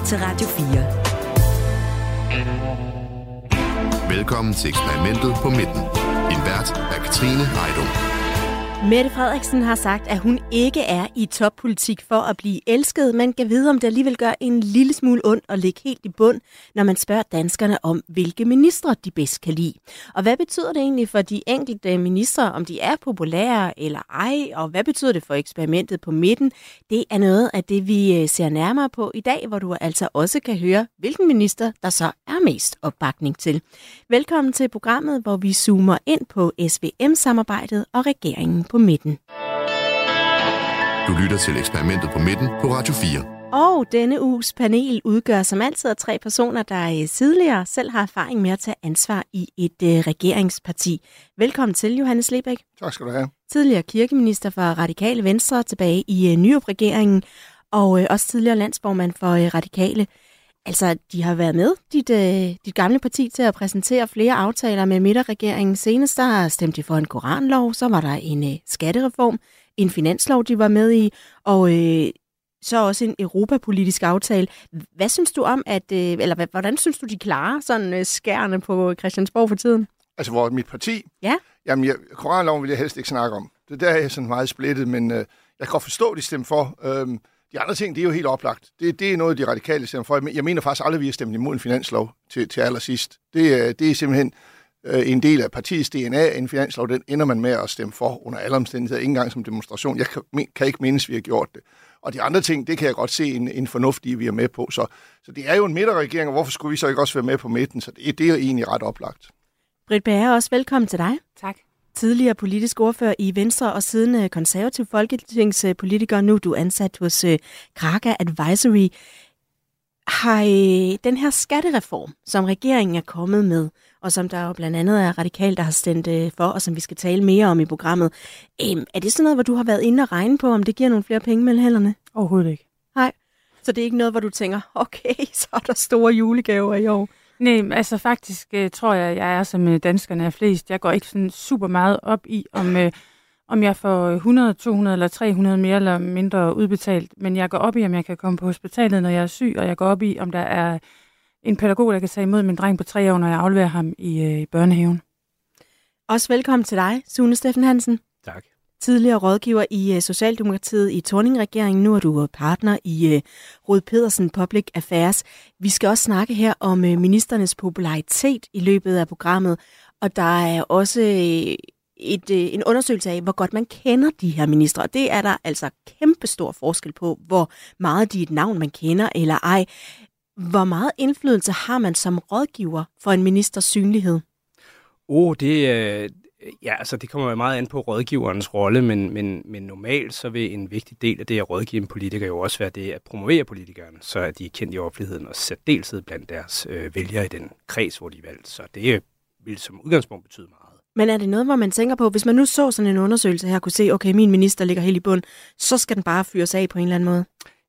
lytter til Radio 4. Velkommen til eksperimentet på midten. En vært er Katrine Heidung. Mette Frederiksen har sagt, at hun ikke er i toppolitik for at blive elsket, men kan vide, om det alligevel gør en lille smule ondt at ligge helt i bund, når man spørger danskerne om, hvilke ministre de bedst kan lide. Og hvad betyder det egentlig for de enkelte ministre, om de er populære eller ej, og hvad betyder det for eksperimentet på midten? Det er noget af det, vi øh, ser nærmere på i dag, hvor du altså også kan høre, hvilken minister der så er mest opbakning til. Velkommen til programmet, hvor vi zoomer ind på SVM-samarbejdet og regeringen på midten. Du lytter til eksperimentet på midten på Radio 4. Og denne uges panel udgør som altid af tre personer, der tidligere selv har erfaring med at tage ansvar i et uh, regeringsparti. Velkommen til, Johannes Lebæk. Tak skal du have. Tidligere kirkeminister for Radikale Venstre tilbage i Nyrup-regeringen, og uh, også tidligere landsformand for Radikale. Altså, de har været med, dit, øh, dit gamle parti, til at præsentere flere aftaler med midterregeringen. Senest der stemte de for en koranlov, så var der en øh, skattereform, en finanslov, de var med i, og øh, så også en europapolitisk aftale. Hvad synes du om, at, øh, eller hvordan synes du, de klarer sådan øh, skærne på Christiansborg for tiden? Altså, hvor mit parti? Ja. Jamen, jeg, koranloven vil jeg helst ikke snakke om. Det der er jeg sådan meget splittet, men øh, jeg kan godt forstå, at de stemmer for. Øh, de andre ting, det er jo helt oplagt. Det, det er noget, de radikale stemmer for. Jeg mener faktisk aldrig, vi har stemt imod en finanslov til, til allersidst. Det, det er simpelthen øh, en del af partiets DNA. En finanslov, den ender man med at stemme for under alle omstændigheder, ikke engang som demonstration. Jeg kan, kan ikke mindes, vi har gjort det. Og de andre ting, det kan jeg godt se en, en fornuft i, vi er med på. Så, så det er jo en midterregering, og hvorfor skulle vi så ikke også være med på midten? Så det, det er egentlig ret oplagt. Britt Bager, også velkommen til dig. Tak tidligere politisk ordfører i Venstre og siden øh, konservativ folketingspolitiker. Nu er du ansat hos øh, Kraka Advisory. Har øh, den her skattereform, som regeringen er kommet med, og som der jo blandt andet er radikalt, der har stemt for, og som vi skal tale mere om i programmet, er det sådan noget, hvor du har været inde og regne på, om det giver nogle flere penge mellem hænderne? Overhovedet ikke. Nej. Så det er ikke noget, hvor du tænker, okay, så er der store julegaver i år? Nej, altså faktisk øh, tror jeg, jeg er som øh, danskerne er flest. Jeg går ikke sådan super meget op i, om, øh, om jeg får 100, 200 eller 300 mere eller mindre udbetalt. Men jeg går op i, om jeg kan komme på hospitalet, når jeg er syg, og jeg går op i, om der er en pædagog, der kan tage imod min dreng på tre år, når jeg afleverer ham i, øh, i børnehaven. Også velkommen til dig, Sune Steffen Hansen. Tak tidligere rådgiver i øh, Socialdemokratiet i Torning-regeringen. Nu er du øh, partner i øh, Rod Pedersen Public Affairs. Vi skal også snakke her om ministernes popularitet i løbet af programmet, og der er også et, en undersøgelse af, hvor godt man kender de her ministre. Og det er der altså kæmpe stor forskel på, hvor meget de er et navn, man kender eller ej. Hvor meget indflydelse har man som rådgiver for en ministers synlighed? Oh, det, Ja, altså det kommer jo meget an på rådgiverens rolle, men, men, men normalt så vil en vigtig del af det at rådgive en politiker jo også være det at promovere politikeren, så at de er kendt i offentligheden og særdeleshed blandt deres øh, vælgere i den kreds, hvor de er valgt. Så det vil som udgangspunkt betyde meget. Men er det noget, hvor man tænker på, hvis man nu så sådan en undersøgelse her, kunne se, okay, min minister ligger helt i bund, så skal den bare fyres af på en eller anden måde?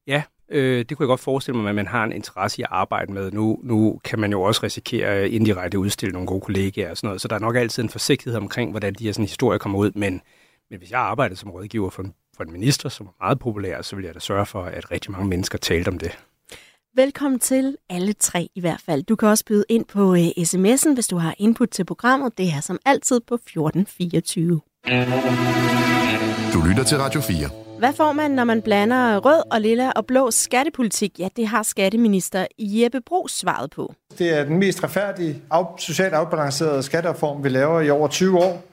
Ja, Øh, det kunne jeg godt forestille mig, at man har en interesse i at arbejde med. Nu, nu kan man jo også risikere indirekte udstille nogle gode kollegaer og sådan noget, så der er nok altid en forsigtighed omkring, hvordan de her sådan, historier kommer ud, men, men hvis jeg arbejder som rådgiver for en, for en minister, som er meget populær, så vil jeg da sørge for, at rigtig mange mennesker talte om det. Velkommen til alle tre i hvert fald. Du kan også byde ind på uh, sms'en, hvis du har input til programmet. Det er som altid på 1424. Du lytter til Radio 4. Hvad får man, når man blander rød og lilla og blå skattepolitik? Ja, det har skatteminister Jeppe Brugs svaret på. Det er den mest retfærdige, socialt afbalancerede skattereform, vi laver i over 20 år.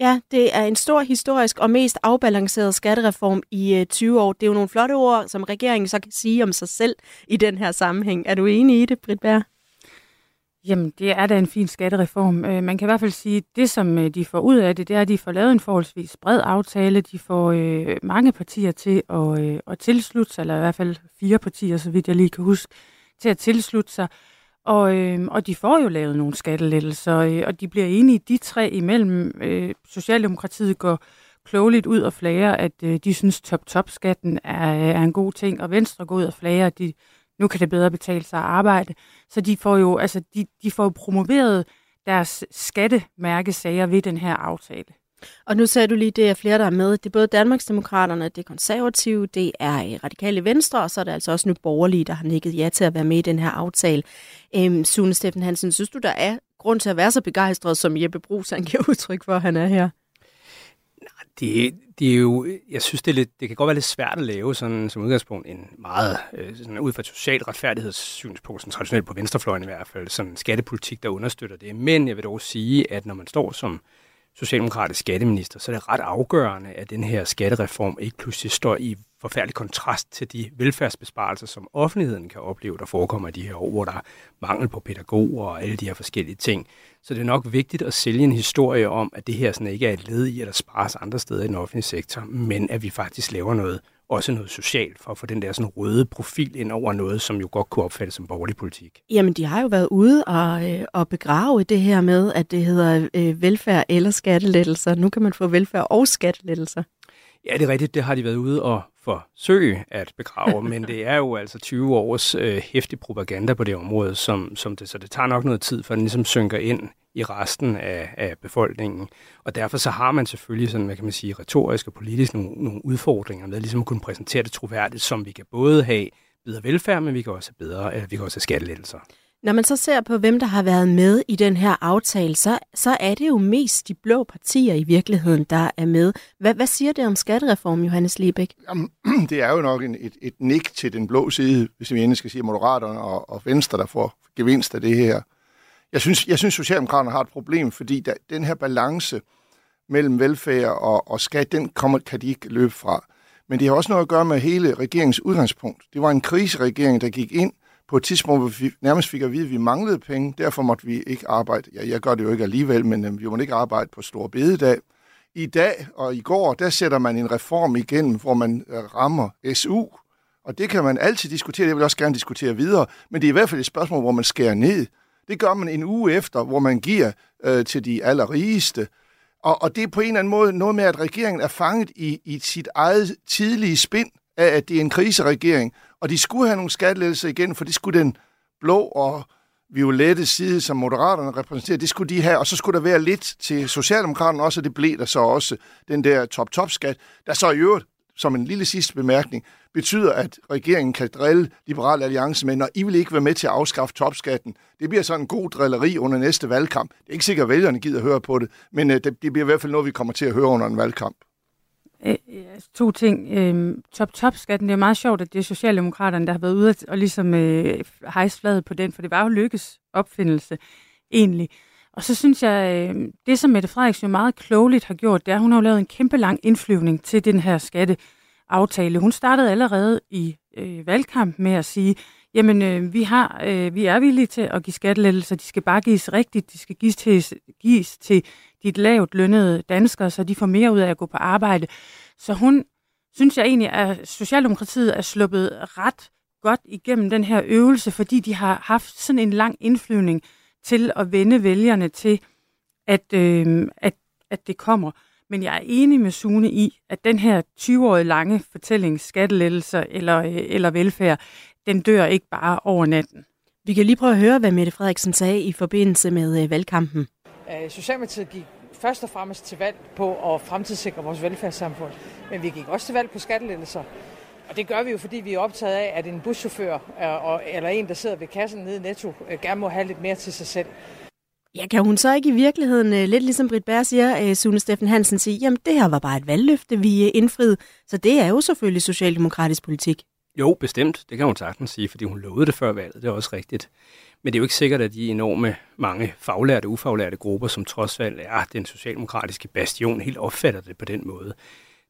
Ja, det er en stor historisk og mest afbalanceret skattereform i 20 øh, år. Det er jo nogle flotte ord, som regeringen så kan sige om sig selv i den her sammenhæng. Er du enig i det, Britt Bær? Jamen, det er da en fin skattereform. Øh, man kan i hvert fald sige, at det, som øh, de får ud af det, det er, at de får lavet en forholdsvis bred aftale. De får øh, mange partier til at, øh, at tilslutte sig, eller i hvert fald fire partier, så vidt jeg lige kan huske, til at tilslutte sig. Og, øh, og de får jo lavet nogle skattelettelser, øh, og de bliver enige, de tre imellem. Øh, Socialdemokratiet går klogeligt ud og flager, at øh, de synes, top-top-skatten er, er en god ting, og Venstre går ud og flager, at de nu kan det bedre betale sig at arbejde. Så de får jo, altså, de, de får promoveret deres skattemærkesager ved den her aftale. Og nu sagde du lige, det er flere, der er med. Det er både Danmarksdemokraterne, det er konservative, det er øh, Radikale Venstre, og så er det altså også nu borgerlige, der har nikket ja til at være med i den her aftale. Øhm, Sune Steffen Hansen, synes du, der er grund til at være så begejstret, som Jeppe Brugs han giver udtryk for, at han er her? Det, det er jo, jeg synes, det, er lidt, det kan godt være lidt svært at lave sådan, som udgangspunkt en meget, øh, sådan, ud fra et socialt retfærdighedssynspunkt, sådan traditionelt på venstrefløjen i hvert fald, sådan skattepolitik, der understøtter det. Men jeg vil dog sige, at når man står som socialdemokratisk skatteminister, så er det ret afgørende, at den her skattereform ikke pludselig står i forfærdelig kontrast til de velfærdsbesparelser, som offentligheden kan opleve, der forekommer i de her år, hvor der er mangel på pædagoger og alle de her forskellige ting. Så det er nok vigtigt at sælge en historie om, at det her sådan ikke er et led i, at der spares andre steder i den offentlige sektor, men at vi faktisk laver noget, også noget socialt, for at få den der sådan røde profil ind over noget, som jo godt kunne opfattes som borgerlig politik. Jamen, de har jo været ude og, øh, og begrave det her med, at det hedder øh, velfærd eller skattelettelser. Nu kan man få velfærd og skattelettelser. Ja, det er rigtigt. Det har de været ude og forsøge at begrave, men det er jo altså 20 års øh, hæftig propaganda på det område, som, som det, så det tager nok noget tid, for den ligesom synker ind i resten af, af befolkningen. Og derfor så har man selvfølgelig sådan, hvad kan man sige, retorisk og politisk nogle, nogle udfordringer med ligesom at kunne præsentere det troværdigt, som vi kan både have bedre velfærd, men vi kan også have bedre, øh, vi kan også have skattelettelser. Når man så ser på, hvem der har været med i den her aftale, så, så er det jo mest de blå partier i virkeligheden, der er med. Hvad, hvad siger det om skattereformen, Johannes Liebæk? Jamen, det er jo nok en, et, et nik til den blå side, hvis vi endelig skal sige Moderaterne og, og Venstre, der får gevinst af det her. Jeg synes, jeg synes Socialdemokraterne har et problem, fordi der, den her balance mellem velfærd og, og skat, den kommer, kan de ikke løbe fra. Men det har også noget at gøre med hele regeringens udgangspunkt. Det var en kriseregering, der gik ind på et tidspunkt, hvor vi nærmest fik at vide, at vi manglede penge, derfor måtte vi ikke arbejde. Ja, jeg gør det jo ikke alligevel, men øh, vi måtte ikke arbejde på store bededag. I dag og i går, der sætter man en reform igennem, hvor man øh, rammer SU, og det kan man altid diskutere, det vil jeg også gerne diskutere videre, men det er i hvert fald et spørgsmål, hvor man skærer ned. Det gør man en uge efter, hvor man giver øh, til de allerrigeste. Og, og det er på en eller anden måde noget med, at regeringen er fanget i, i sit eget tidlige spind af, at det er en kriseregering, og de skulle have nogle skattelettelser igen, for det skulle den blå og violette side, som Moderaterne repræsenterer, det skulle de have, og så skulle der være lidt til Socialdemokraterne også, og det blev der så også den der top-top-skat, der så i øvrigt, som en lille sidste bemærkning, betyder, at regeringen kan drille Liberal Alliance med, når I vil ikke være med til at afskaffe topskatten. Det bliver sådan en god drilleri under næste valgkamp. Det er ikke sikkert, at vælgerne gider at høre på det, men øh, det, det bliver i hvert fald noget, vi kommer til at høre under en valgkamp. Øh, to ting. Øh, Top-top-skatten, det er meget sjovt, at det er Socialdemokraterne, der har været ude og ligesom øh, hejse fladet på den, for det var jo lykkes opfindelse egentlig. Og så synes jeg, øh, det som Mette Frederiksen jo meget klogeligt har gjort, det er, at hun har lavet en kæmpe lang indflyvning til den her skatteaftale. Hun startede allerede i øh, valgkamp med at sige, jamen øh, vi, har, øh, vi er villige til at give skattelettelser, de skal bare gives rigtigt, de skal gives til, gives til de lavt lønnede danskere, så de får mere ud af at gå på arbejde. Så hun synes jeg egentlig, at Socialdemokratiet er sluppet ret godt igennem den her øvelse, fordi de har haft sådan en lang indflyvning til at vende vælgerne til, at, øh, at, at det kommer. Men jeg er enig med Sune i, at den her 20-årige lange fortælling, skattelettelser eller, øh, eller velfærd, den dør ikke bare over natten. Vi kan lige prøve at høre, hvad Mette Frederiksen sagde i forbindelse med øh, valgkampen. Socialdemokratiet gik først og fremmest til valg på at fremtidssikre vores velfærdssamfund. Men vi gik også til valg på skattelettelser. Og det gør vi jo, fordi vi er optaget af, at en buschauffør øh, eller en, der sidder ved kassen nede i Netto, øh, gerne må have lidt mere til sig selv. Ja, kan hun så ikke i virkeligheden, øh, lidt ligesom Britt Bær siger, Sune Steffen Hansen sige, jamen det her var bare et valgløfte, vi indfriede, så det er jo selvfølgelig socialdemokratisk politik. Jo, bestemt. Det kan hun sagtens sige, fordi hun lovede det før valget. Det er også rigtigt. Men det er jo ikke sikkert, at de enorme mange faglærte og ufaglærte grupper, som trods alt er den socialdemokratiske bastion, helt opfatter det på den måde.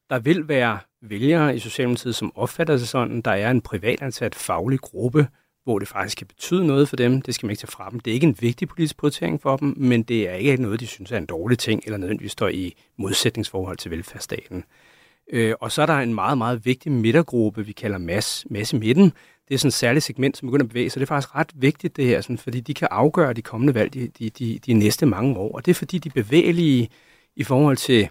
Der vil være vælgere i Socialdemokratiet, som opfatter sig sådan. Der er en privatansat faglig gruppe, hvor det faktisk kan betyde noget for dem. Det skal man ikke tage fra dem. Det er ikke en vigtig politisk prioritering for dem, men det er ikke noget, de synes er en dårlig ting, eller nødvendigvis står i modsætningsforhold til velfærdsstaten. Øh, og så er der en meget, meget vigtig midtergruppe, vi kalder mass, masse midten. Det er sådan et særligt segment, som begynder at bevæge sig. Det er faktisk ret vigtigt, det her, sådan, fordi de kan afgøre de kommende valg de, de, de, de næste mange år. Og det er fordi, de er bevægelige i forhold til,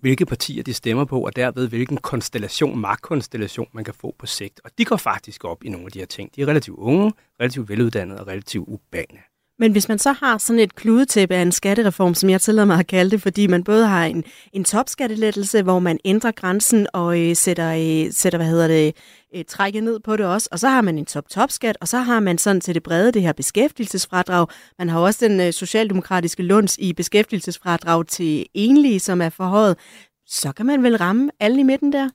hvilke partier de stemmer på, og derved hvilken konstellation, magtkonstellation man kan få på sigt. Og de går faktisk op i nogle af de her ting. De er relativt unge, relativt veluddannede og relativt urbane. Men hvis man så har sådan et kludetæppe af en skattereform, som jeg tillader mig at kalde det, fordi man både har en, en topskattelettelse, hvor man ændrer grænsen og øh, sætter, øh, sætter, hvad hedder det, øh, trækket ned på det også, og så har man en top-top-skat, og så har man sådan til det brede det her beskæftigelsesfradrag. Man har også den øh, socialdemokratiske lunds i beskæftigelsesfradrag til enlige, som er forhøjet. Så kan man vel ramme alle i midten der?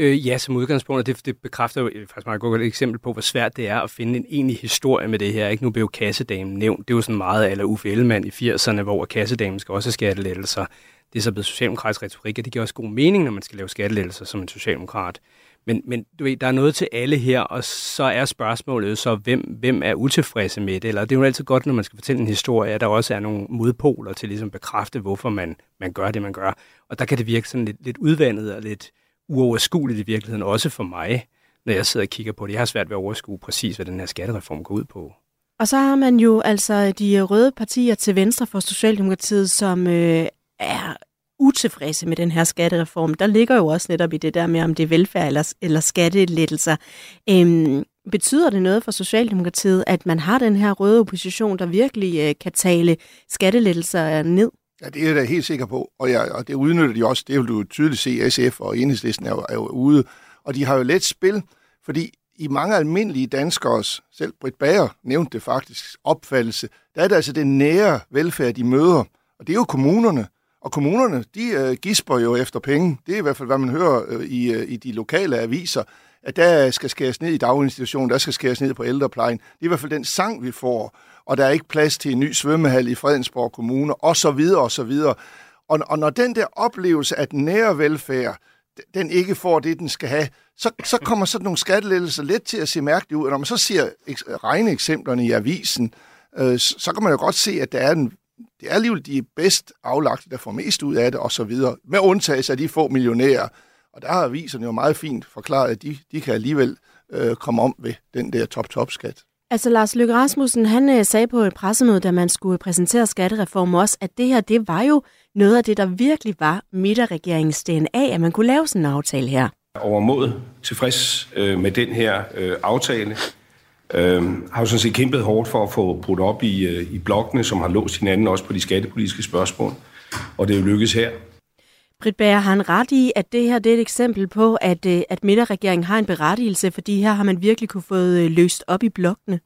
Øh, ja, som udgangspunkt, og det, det bekræfter jo øh, faktisk meget godt et eksempel på, hvor svært det er at finde en egentlig historie med det her. Ikke? Nu blev kassedamen nævnt. Det er jo sådan meget eller Uffe Ellemann i 80'erne, hvor kassedamen skal også have skattelettelser. Det er så blevet socialdemokratisk retorik, og det giver også god mening, når man skal lave skattelettelser som en socialdemokrat. Men, men du ved, der er noget til alle her, og så er spørgsmålet så, hvem, hvem er utilfredse med det? Eller det er jo altid godt, når man skal fortælle en historie, at der også er nogle modpoler til ligesom at bekræfte, hvorfor man, man gør det, man gør. Og der kan det virke sådan lidt, lidt udvandet og lidt uoverskueligt i virkeligheden, også for mig, når jeg sidder og kigger på det. Jeg har svært ved at overskue præcis, hvad den her skattereform går ud på. Og så har man jo altså de røde partier til venstre for Socialdemokratiet, som øh, er utilfredse med den her skattereform. Der ligger jo også netop i det der med, om det er velfærd eller, eller skattelettelser. Øhm, betyder det noget for Socialdemokratiet, at man har den her røde opposition, der virkelig øh, kan tale skattelettelser ned? Ja, det er jeg da helt sikker på, og, ja, og det udnytter de også. Det vil du tydeligt se, SF og Enhedslisten er jo, er jo ude, og de har jo let spil, fordi i mange almindelige danskers, selv Britt Bager nævnte det faktisk, opfattelse, der er det altså den nære velfærd, de møder, og det er jo kommunerne. Og kommunerne, de øh, gisper jo efter penge. Det er i hvert fald, hvad man hører øh, i, øh, i de lokale aviser, at der skal skæres ned i daginstitutionen, der skal skæres ned på ældreplejen. Det er i hvert fald den sang, vi får. Og der er ikke plads til en ny svømmehal i Fredensborg Kommune, og så videre, og så videre. Og, og når den der oplevelse af den nære velfærd, den ikke får det, den skal have, så, så kommer sådan nogle skattelettelser let til at se mærkeligt ud. Og når man så ser regneeksemplerne i avisen, øh, så kan man jo godt se, at der er en det er alligevel de bedst aflagte, der får mest ud af det, og så videre. Med undtagelse af de få millionærer. Og der har aviserne jo meget fint forklaret, at de, de kan alligevel øh, komme om ved den der top-top-skat. Altså Lars Løkke Rasmussen, han øh, sagde på et pressemøde, da man skulle præsentere skattereform også, at det her, det var jo noget af det, der virkelig var midterregeringens DNA, at man kunne lave sådan en aftale her. Overmod tilfreds øh, med den her øh, aftale. Øh, har jo sådan set kæmpet hårdt for at få brudt op i, øh, i blokkene, som har låst hinanden også på de skattepolitiske spørgsmål. Og det er jo lykkedes her. Britt Bager, har han ret i, at det her det er et eksempel på, at, øh, at midterregeringen har en berettigelse, fordi her har man virkelig kunne få øh, løst op i blokkene?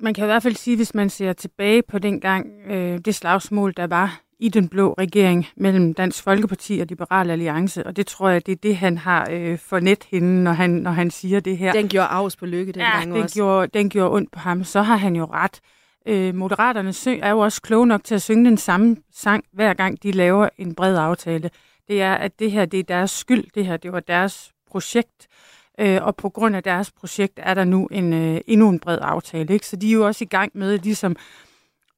Man kan i hvert fald sige, hvis man ser tilbage på den gang, øh, det slagsmål, der var i den blå regering mellem Dansk Folkeparti og Liberal Alliance, og det tror jeg, det er det, han har øh, for net hende, når han, når han siger det her. Den gjorde afs på lykke den ja, den også. Gjorde, den gjorde ondt på ham. Så har han jo ret. Øh, Moderaterne syng, er jo også kloge nok til at synge den samme sang, hver gang de laver en bred aftale. Det er, at det her det er deres skyld, det her det var deres projekt, øh, og på grund af deres projekt er der nu en, øh, endnu en bred aftale. Ikke? Så de er jo også i gang med ligesom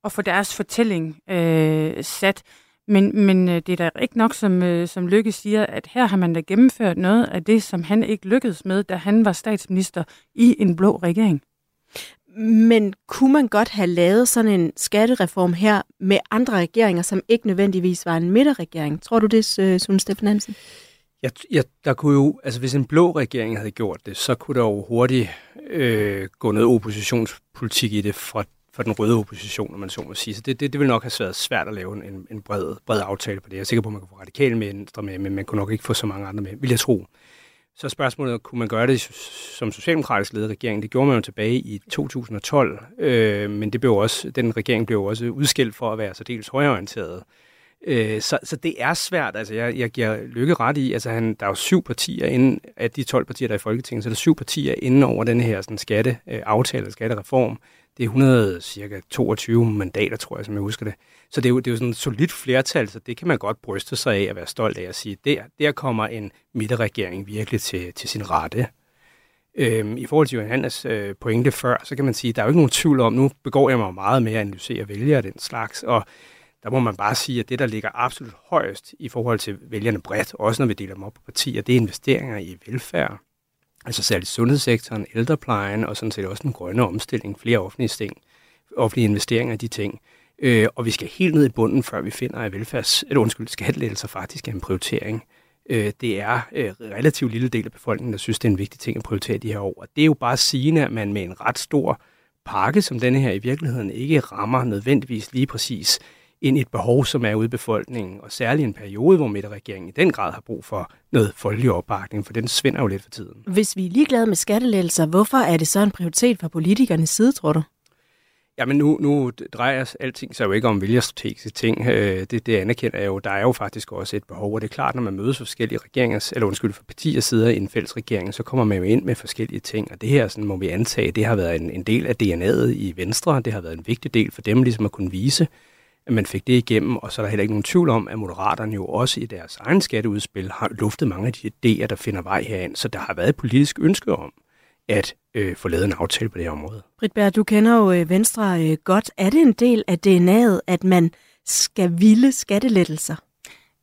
at få deres fortælling øh, sat. Men, men øh, det er da ikke nok, som, øh, som Lykke siger, at her har man da gennemført noget af det, som han ikke lykkedes med, da han var statsminister i en blå regering. Men kunne man godt have lavet sådan en skattereform her med andre regeringer, som ikke nødvendigvis var en midterregering? Tror du det, øh, Sune Steffen Hansen? Jeg, jeg, der kunne jo, altså hvis en blå regering havde gjort det, så kunne der jo hurtigt øh, gå noget oppositionspolitik i det fra for den røde opposition, om man så må sige. Så det, det, det ville nok have været svært at lave en, en bred, bred aftale på det. Jeg er sikker på, at man kunne få radikale med, med, men man kunne nok ikke få så mange andre med, vil jeg tro. Så spørgsmålet, kunne man gøre det som socialdemokratisk ledet regering? Det gjorde man jo tilbage i 2012, øh, men det blev også, den regering blev også udskilt for at være så dels højorienteret. Øh, så, så det er svært. Altså, jeg, jeg giver Lykke ret i, altså han, der er jo syv partier inden, af de 12 partier, der er i Folketinget, så er der syv partier inden over den her sådan, skatteaftale, øh, skattereform. Det er 100, cirka 22 mandater, tror jeg, som jeg husker det. Så det er jo, det er jo sådan et solidt flertal, så det kan man godt bryste sig af at være stolt af at sige, der, der kommer en midterregering virkelig til, til sin rette. Øhm, I forhold til Johannes øh, pointe før, så kan man sige, der er jo ikke nogen tvivl om, nu begår jeg mig meget med at analysere vælgere den slags, og der må man bare sige, at det, der ligger absolut højst i forhold til vælgerne bredt, også når vi deler dem op på partier, det er investeringer i velfærd, altså særligt sundhedssektoren, ældreplejen og sådan set også den grønne omstilling, flere offentlige, ting, offentlige investeringer i de ting. Øh, og vi skal helt ned i bunden, før vi finder, at velfærds, eller undskyld, skattelettelser faktisk er en prioritering. Øh, det er øh, relativt lille del af befolkningen, der synes, det er en vigtig ting at prioritere de her år. Og det er jo bare sigende, at man med en ret stor pakke som denne her i virkeligheden ikke rammer nødvendigvis lige præcis ind i et behov, som er ude i befolkningen, og særligt en periode, hvor midterregeringen i den grad har brug for noget folkelig opbakning, for den svinder jo lidt for tiden. Hvis vi er ligeglade med skattelettelser, hvorfor er det så en prioritet fra politikernes side, tror du? Jamen nu, nu drejer alting sig jo ikke om vælgerstrategiske ting. Øh, det, det anerkender jeg jo. Der er jo faktisk også et behov, og det er klart, når man mødes forskellige regeringer, eller undskyld, for partier sidder i en fælles regering, så kommer man jo ind med forskellige ting, og det her sådan, må vi antage, det har været en, en del af DNA'et i Venstre, det har været en vigtig del for dem ligesom at kunne vise, at man fik det igennem, og så er der heller ikke nogen tvivl om, at Moderaterne jo også i deres egen skatteudspil har luftet mange af de idéer, der finder vej herind, så der har været et politisk ønske om, at øh, få lavet en aftale på det her område. Britt du kender jo øh, Venstre øh, godt. Er det en del af DNA'et, at man skal ville skattelettelser?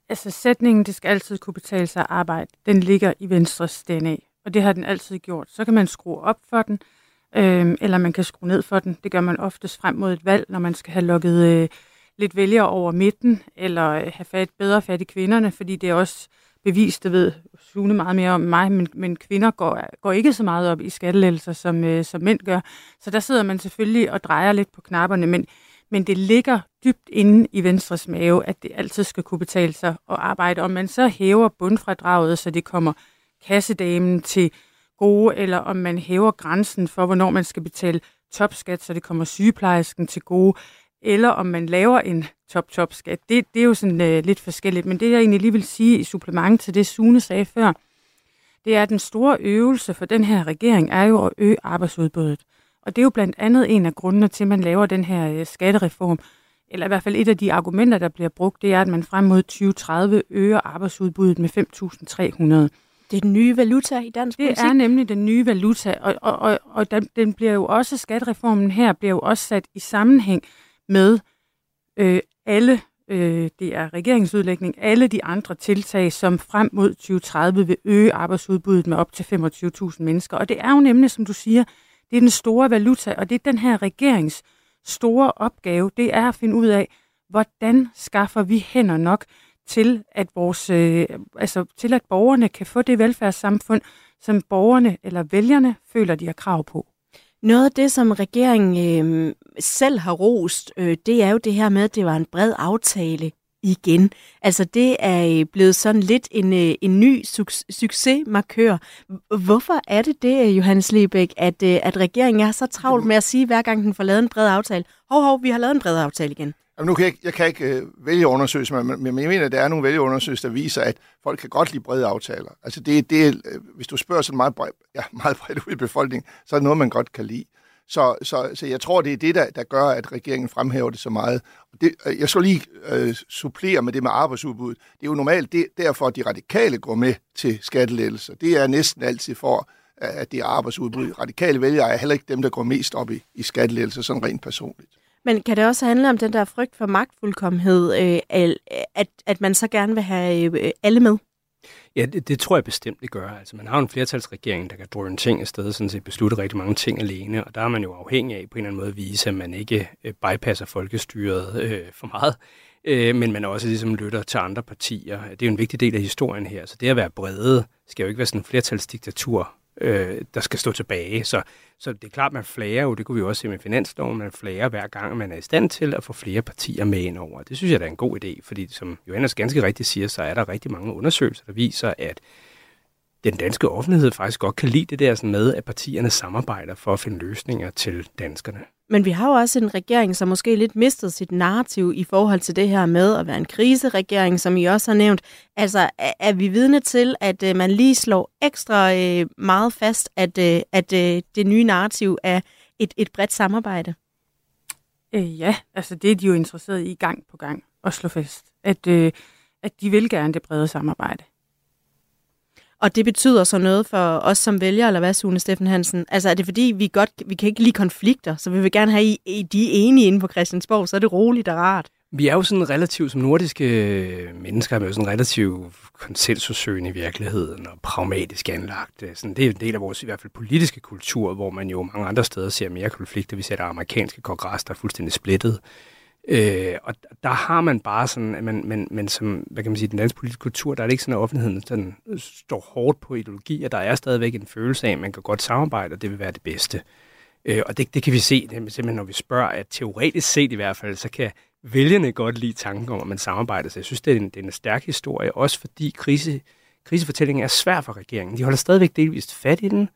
Altså sætningen, det skal altid kunne betale sig at arbejde, den ligger i Venstres DNA, og det har den altid gjort. Så kan man skrue op for den, øh, eller man kan skrue ned for den. Det gør man oftest frem mod et valg, når man skal have lukket øh, lidt vælgere over midten, eller øh, have fat, bedre fat i kvinderne, fordi det er også bevis, det ved Sune meget mere om mig, men, men kvinder går, går ikke så meget op i skattelettelser, som, øh, som mænd gør. Så der sidder man selvfølgelig og drejer lidt på knapperne, men, men det ligger dybt inde i Venstres mave, at det altid skal kunne betale sig at arbejde. Om man så hæver bundfradraget, så det kommer kassedamen til gode, eller om man hæver grænsen for, hvornår man skal betale topskat, så det kommer sygeplejersken til gode, eller om man laver en top-top-skat. Det, det er jo sådan uh, lidt forskelligt, men det jeg egentlig lige vil sige i supplement til det, Sune sagde før, det er, at den store øvelse for den her regering er jo at øge arbejdsudbuddet. Og det er jo blandt andet en af grundene til, at man laver den her uh, skattereform, eller i hvert fald et af de argumenter, der bliver brugt, det er, at man frem mod 2030 øger arbejdsudbuddet med 5.300. Det er den nye valuta i dansk politik? Det er nemlig den nye valuta, og, og, og, og den, den bliver jo også, skattereformen her bliver jo også sat i sammenhæng med øh, alle, øh, det er regeringsudlægning, alle de andre tiltag, som frem mod 2030 vil øge arbejdsudbuddet med op til 25.000 mennesker. Og det er jo nemlig, som du siger, det er den store valuta, og det er den her regerings store opgave, det er at finde ud af, hvordan skaffer vi hænder nok til, at vores, øh, altså til at borgerne kan få det velfærdssamfund, som borgerne eller vælgerne føler, de har krav på. Noget af det, som regeringen øh, selv har rost, øh, det er jo det her med, at det var en bred aftale igen. Altså det er øh, blevet sådan lidt en, øh, en ny suc- succesmarkør. Hvorfor er det det, øh, Johannes Lebæk, at, øh, at regeringen er så travlt med at sige, hver gang den får lavet en bred aftale, hov, hov, vi har lavet en bred aftale igen? Jamen, nu kan jeg, jeg kan ikke øh, vælge undersøgelser, men, men jeg mener, at der er nogle vælgeundersøgelser, der viser, at folk kan godt lide brede aftaler. Altså, det, det, øh, hvis du spørger sådan meget, bred, ja, meget bredt ud i befolkningen, så er det noget, man godt kan lide. Så, så, så jeg tror, det er det, der, der gør, at regeringen fremhæver det så meget. Det, øh, jeg skal lige øh, supplere med det med arbejdsudbuddet. Det er jo normalt det, derfor, at de radikale går med til skattelettelser. Det er næsten altid for, at det er arbejdsudbud. Radikale vælgere er heller ikke dem, der går mest op i, i skattelettelser, sådan rent personligt. Men kan det også handle om den der frygt for magtfuldkommenhed, øh, at, at man så gerne vil have øh, alle med? Ja, det, det tror jeg bestemt, det gør. Altså, man har en flertalsregering, der kan drøne ting afsted, sådan set beslutte rigtig mange ting alene, og der er man jo afhængig af på en eller anden måde at vise, at man ikke øh, bypasser folkestyret øh, for meget, øh, men man også ligesom lytter til andre partier. Det er jo en vigtig del af historien her, så det at være brede skal jo ikke være sådan en flertalsdiktatur, øh, der skal stå tilbage. Så, så det er klart, man flager jo, det kunne vi jo også se med finansloven, man flager hver gang, man er i stand til at få flere partier med ind over. Det synes jeg er en god idé, fordi som Johannes ganske rigtigt siger, så er der rigtig mange undersøgelser, der viser, at den danske offentlighed faktisk godt kan lide det der sådan med, at partierne samarbejder for at finde løsninger til danskerne. Men vi har jo også en regering, som måske lidt mistet sit narrativ i forhold til det her med at være en kriseregering, som I også har nævnt. Altså, er vi vidne til, at øh, man lige slår ekstra øh, meget fast, at, øh, at øh, det nye narrativ er et, et bredt samarbejde? Øh, ja, altså det er de jo interesseret i gang på gang at slå fast, at, øh, at de vil gerne det brede samarbejde. Og det betyder så noget for os som vælgere, eller hvad, Sune Steffen Hansen? Altså er det fordi, vi godt vi kan ikke lide konflikter, så vi vil gerne have, I, I de er enige inde på Christiansborg, så er det roligt og rart. Vi er jo sådan relativt, som nordiske mennesker, er jo sådan relativt konsensusøgende i virkeligheden og pragmatisk anlagt. Sådan, det er en del af vores i hvert fald politiske kultur, hvor man jo mange andre steder ser mere konflikter. Vi ser der amerikanske kongres, der er fuldstændig splittet. Øh, og der har man bare sådan, at man, men, men som, hvad kan man sige, den danske politiske kultur, der er det ikke sådan, at offentligheden sådan, øh, står hårdt på ideologi, og der er stadigvæk en følelse af, at man kan godt samarbejde, og det vil være det bedste. Øh, og det, det kan vi se, simpelthen når vi spørger, at teoretisk set i hvert fald, så kan vælgerne godt lide tanken om, at man samarbejder. Så jeg synes, det er en, det er en stærk historie, også fordi krise, krisefortællingen er svær for regeringen. De holder stadigvæk delvist fat i den,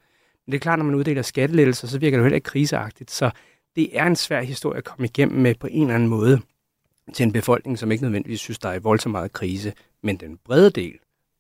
men det er klart, når man uddeler skattelettelser, så virker det jo heller ikke kriseagtigt. Så det er en svær historie at komme igennem med på en eller anden måde til en befolkning, som ikke nødvendigvis synes, der er voldsomt meget krise. Men den brede del,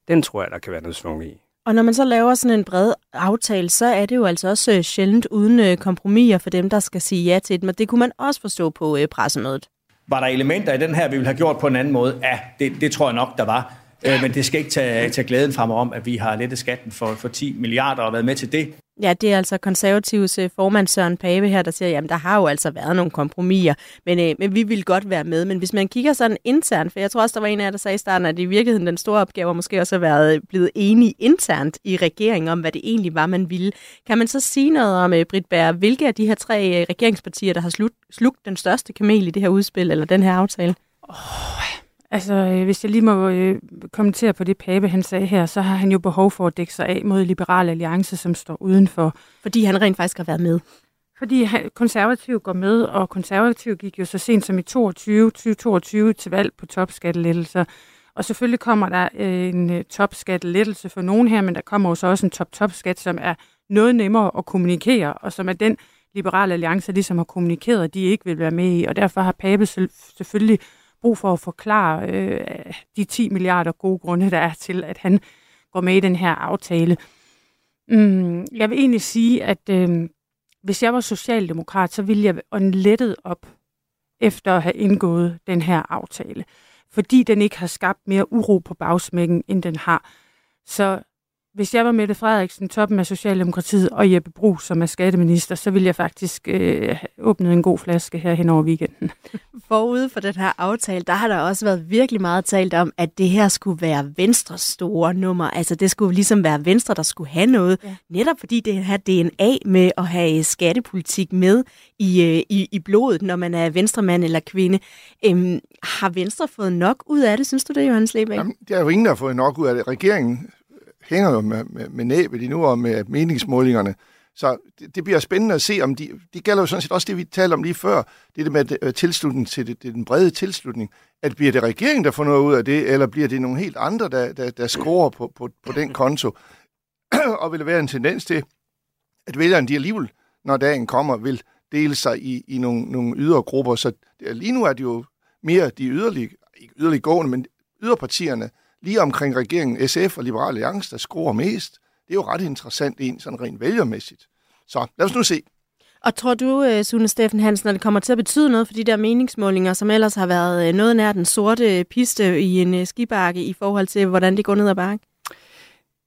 den tror jeg, der kan være noget svung i. Og når man så laver sådan en bred aftale, så er det jo altså også øh, sjældent uden øh, kompromiser for dem, der skal sige ja til det. Men det kunne man også forstå på øh, pressemødet. Var der elementer i den her, vi ville have gjort på en anden måde? Ja, det, det tror jeg nok, der var. Men det skal ikke tage, tage glæden fra mig om, at vi har lettet skatten for, for 10 milliarder og været med til det. Ja, det er altså konservativs øh, formand Søren Pape her, der siger, jamen der har jo altså været nogle kompromiser, men, øh, men vi vil godt være med. Men hvis man kigger sådan internt, for jeg tror også, der var en af jer, der sagde i starten, at i virkeligheden den store opgave måske også har været øh, blevet enige internt i regeringen om, hvad det egentlig var, man ville. Kan man så sige noget om, øh, Britt Bær, hvilke af de her tre øh, regeringspartier, der har slut, slugt den største kamel i det her udspil, eller den her aftale? Oh, Altså, øh, hvis jeg lige må øh, kommentere på det, Pape han sagde her, så har han jo behov for at dække sig af mod Liberale Alliance, som står udenfor. Fordi han rent faktisk har været med. Fordi konservativ går med, og konservativ gik jo så sent som i 22, 2022 til valg på topskattelettelser. Og selvfølgelig kommer der øh, en øh, topskattelettelse for nogen her, men der kommer jo så også en top-top-skat, som er noget nemmere at kommunikere, og som er den liberale alliance ligesom har kommunikeret, at de ikke vil være med i. Og derfor har Pape selvfølgelig brug for at forklare øh, de 10 milliarder gode grunde, der er til, at han går med i den her aftale. Mm, jeg vil egentlig sige, at øh, hvis jeg var socialdemokrat, så ville jeg ånde lettet op efter at have indgået den her aftale. Fordi den ikke har skabt mere uro på bagsmækken, end den har. Så hvis jeg var Mette Frederiksen, toppen af Socialdemokratiet, og Jeppe Brugs, som er skatteminister, så ville jeg faktisk øh, åbne en god flaske her hen over weekenden. Forud for den her aftale, der har der også været virkelig meget talt om, at det her skulle være Venstres store nummer. Altså det skulle ligesom være Venstre, der skulle have noget. Ja. Netop fordi det her DNA med at have skattepolitik med i, øh, i, i blodet, når man er venstremand eller kvinde. Øhm, har Venstre fået nok ud af det, synes du det, Johannes Lebæk? Jamen, det er jo ingen, der har fået nok ud af det. Regeringen hænger jo med, med, med næbet endnu og med meningsmålingerne. Så det, det bliver spændende at se, om de... Det gælder jo sådan set også det, vi talte om lige før. Det der med øh, tilslutning til det, det den brede tilslutning. At bliver det regeringen, der får noget ud af det, eller bliver det nogle helt andre, der, der, der scorer på, på, på den konto? og vil der være en tendens til, at vælgerne de alligevel, når dagen kommer, vil dele sig i, i nogle, nogle ydre grupper. Så lige nu er det jo mere de yderlige, ikke yderliggående, men yderpartierne, lige omkring regeringen SF og Liberale Alliance, der scorer mest. Det er jo ret interessant en sådan rent vælgermæssigt. Så lad os nu se. Og tror du, øh, Sune Steffen Hansen, at det kommer til at betyde noget for de der meningsmålinger, som ellers har været øh, noget nær den sorte piste i en øh, skibakke i forhold til, hvordan det går ned ad bakke?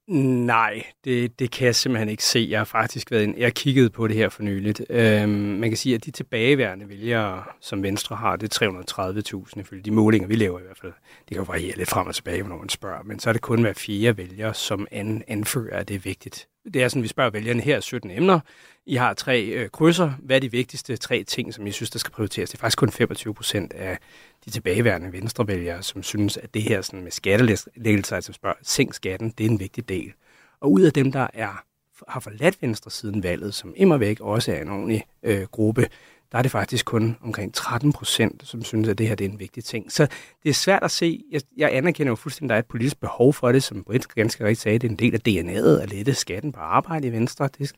Nej, det, det kan jeg simpelthen ikke se. Jeg har faktisk været en, jeg har kigget på det her for nyligt. Øhm, man kan sige, at de tilbageværende vælgere, som Venstre har, det er 330.000 ifølge de målinger, vi laver i hvert fald. Det kan variere lidt frem og tilbage, når man spørger, men så er det kun hver fire vælger, som an, anfører, at det er vigtigt. Det er sådan, vi spørger vælgerne her 17 emner. I har tre øh, krydser. Hvad er de vigtigste tre ting, som I synes, der skal prioriteres? Det er faktisk kun 25 procent af de tilbageværende venstrevælgere, som synes, at det her sådan med skattelæggelser, altså spørger, sænk skatten, det er en vigtig del. Og ud af dem, der er, har forladt Venstre siden valget, som immer væk også er en ordentlig øh, gruppe, der er det faktisk kun omkring 13 procent, som synes, at det her det er en vigtig ting. Så det er svært at se. Jeg, jeg anerkender jo fuldstændig, at der er et politisk behov for det, som Britt ganske rigtigt sagde. Det er en del af DNA'et at lette skatten på arbejde i Venstre. Det,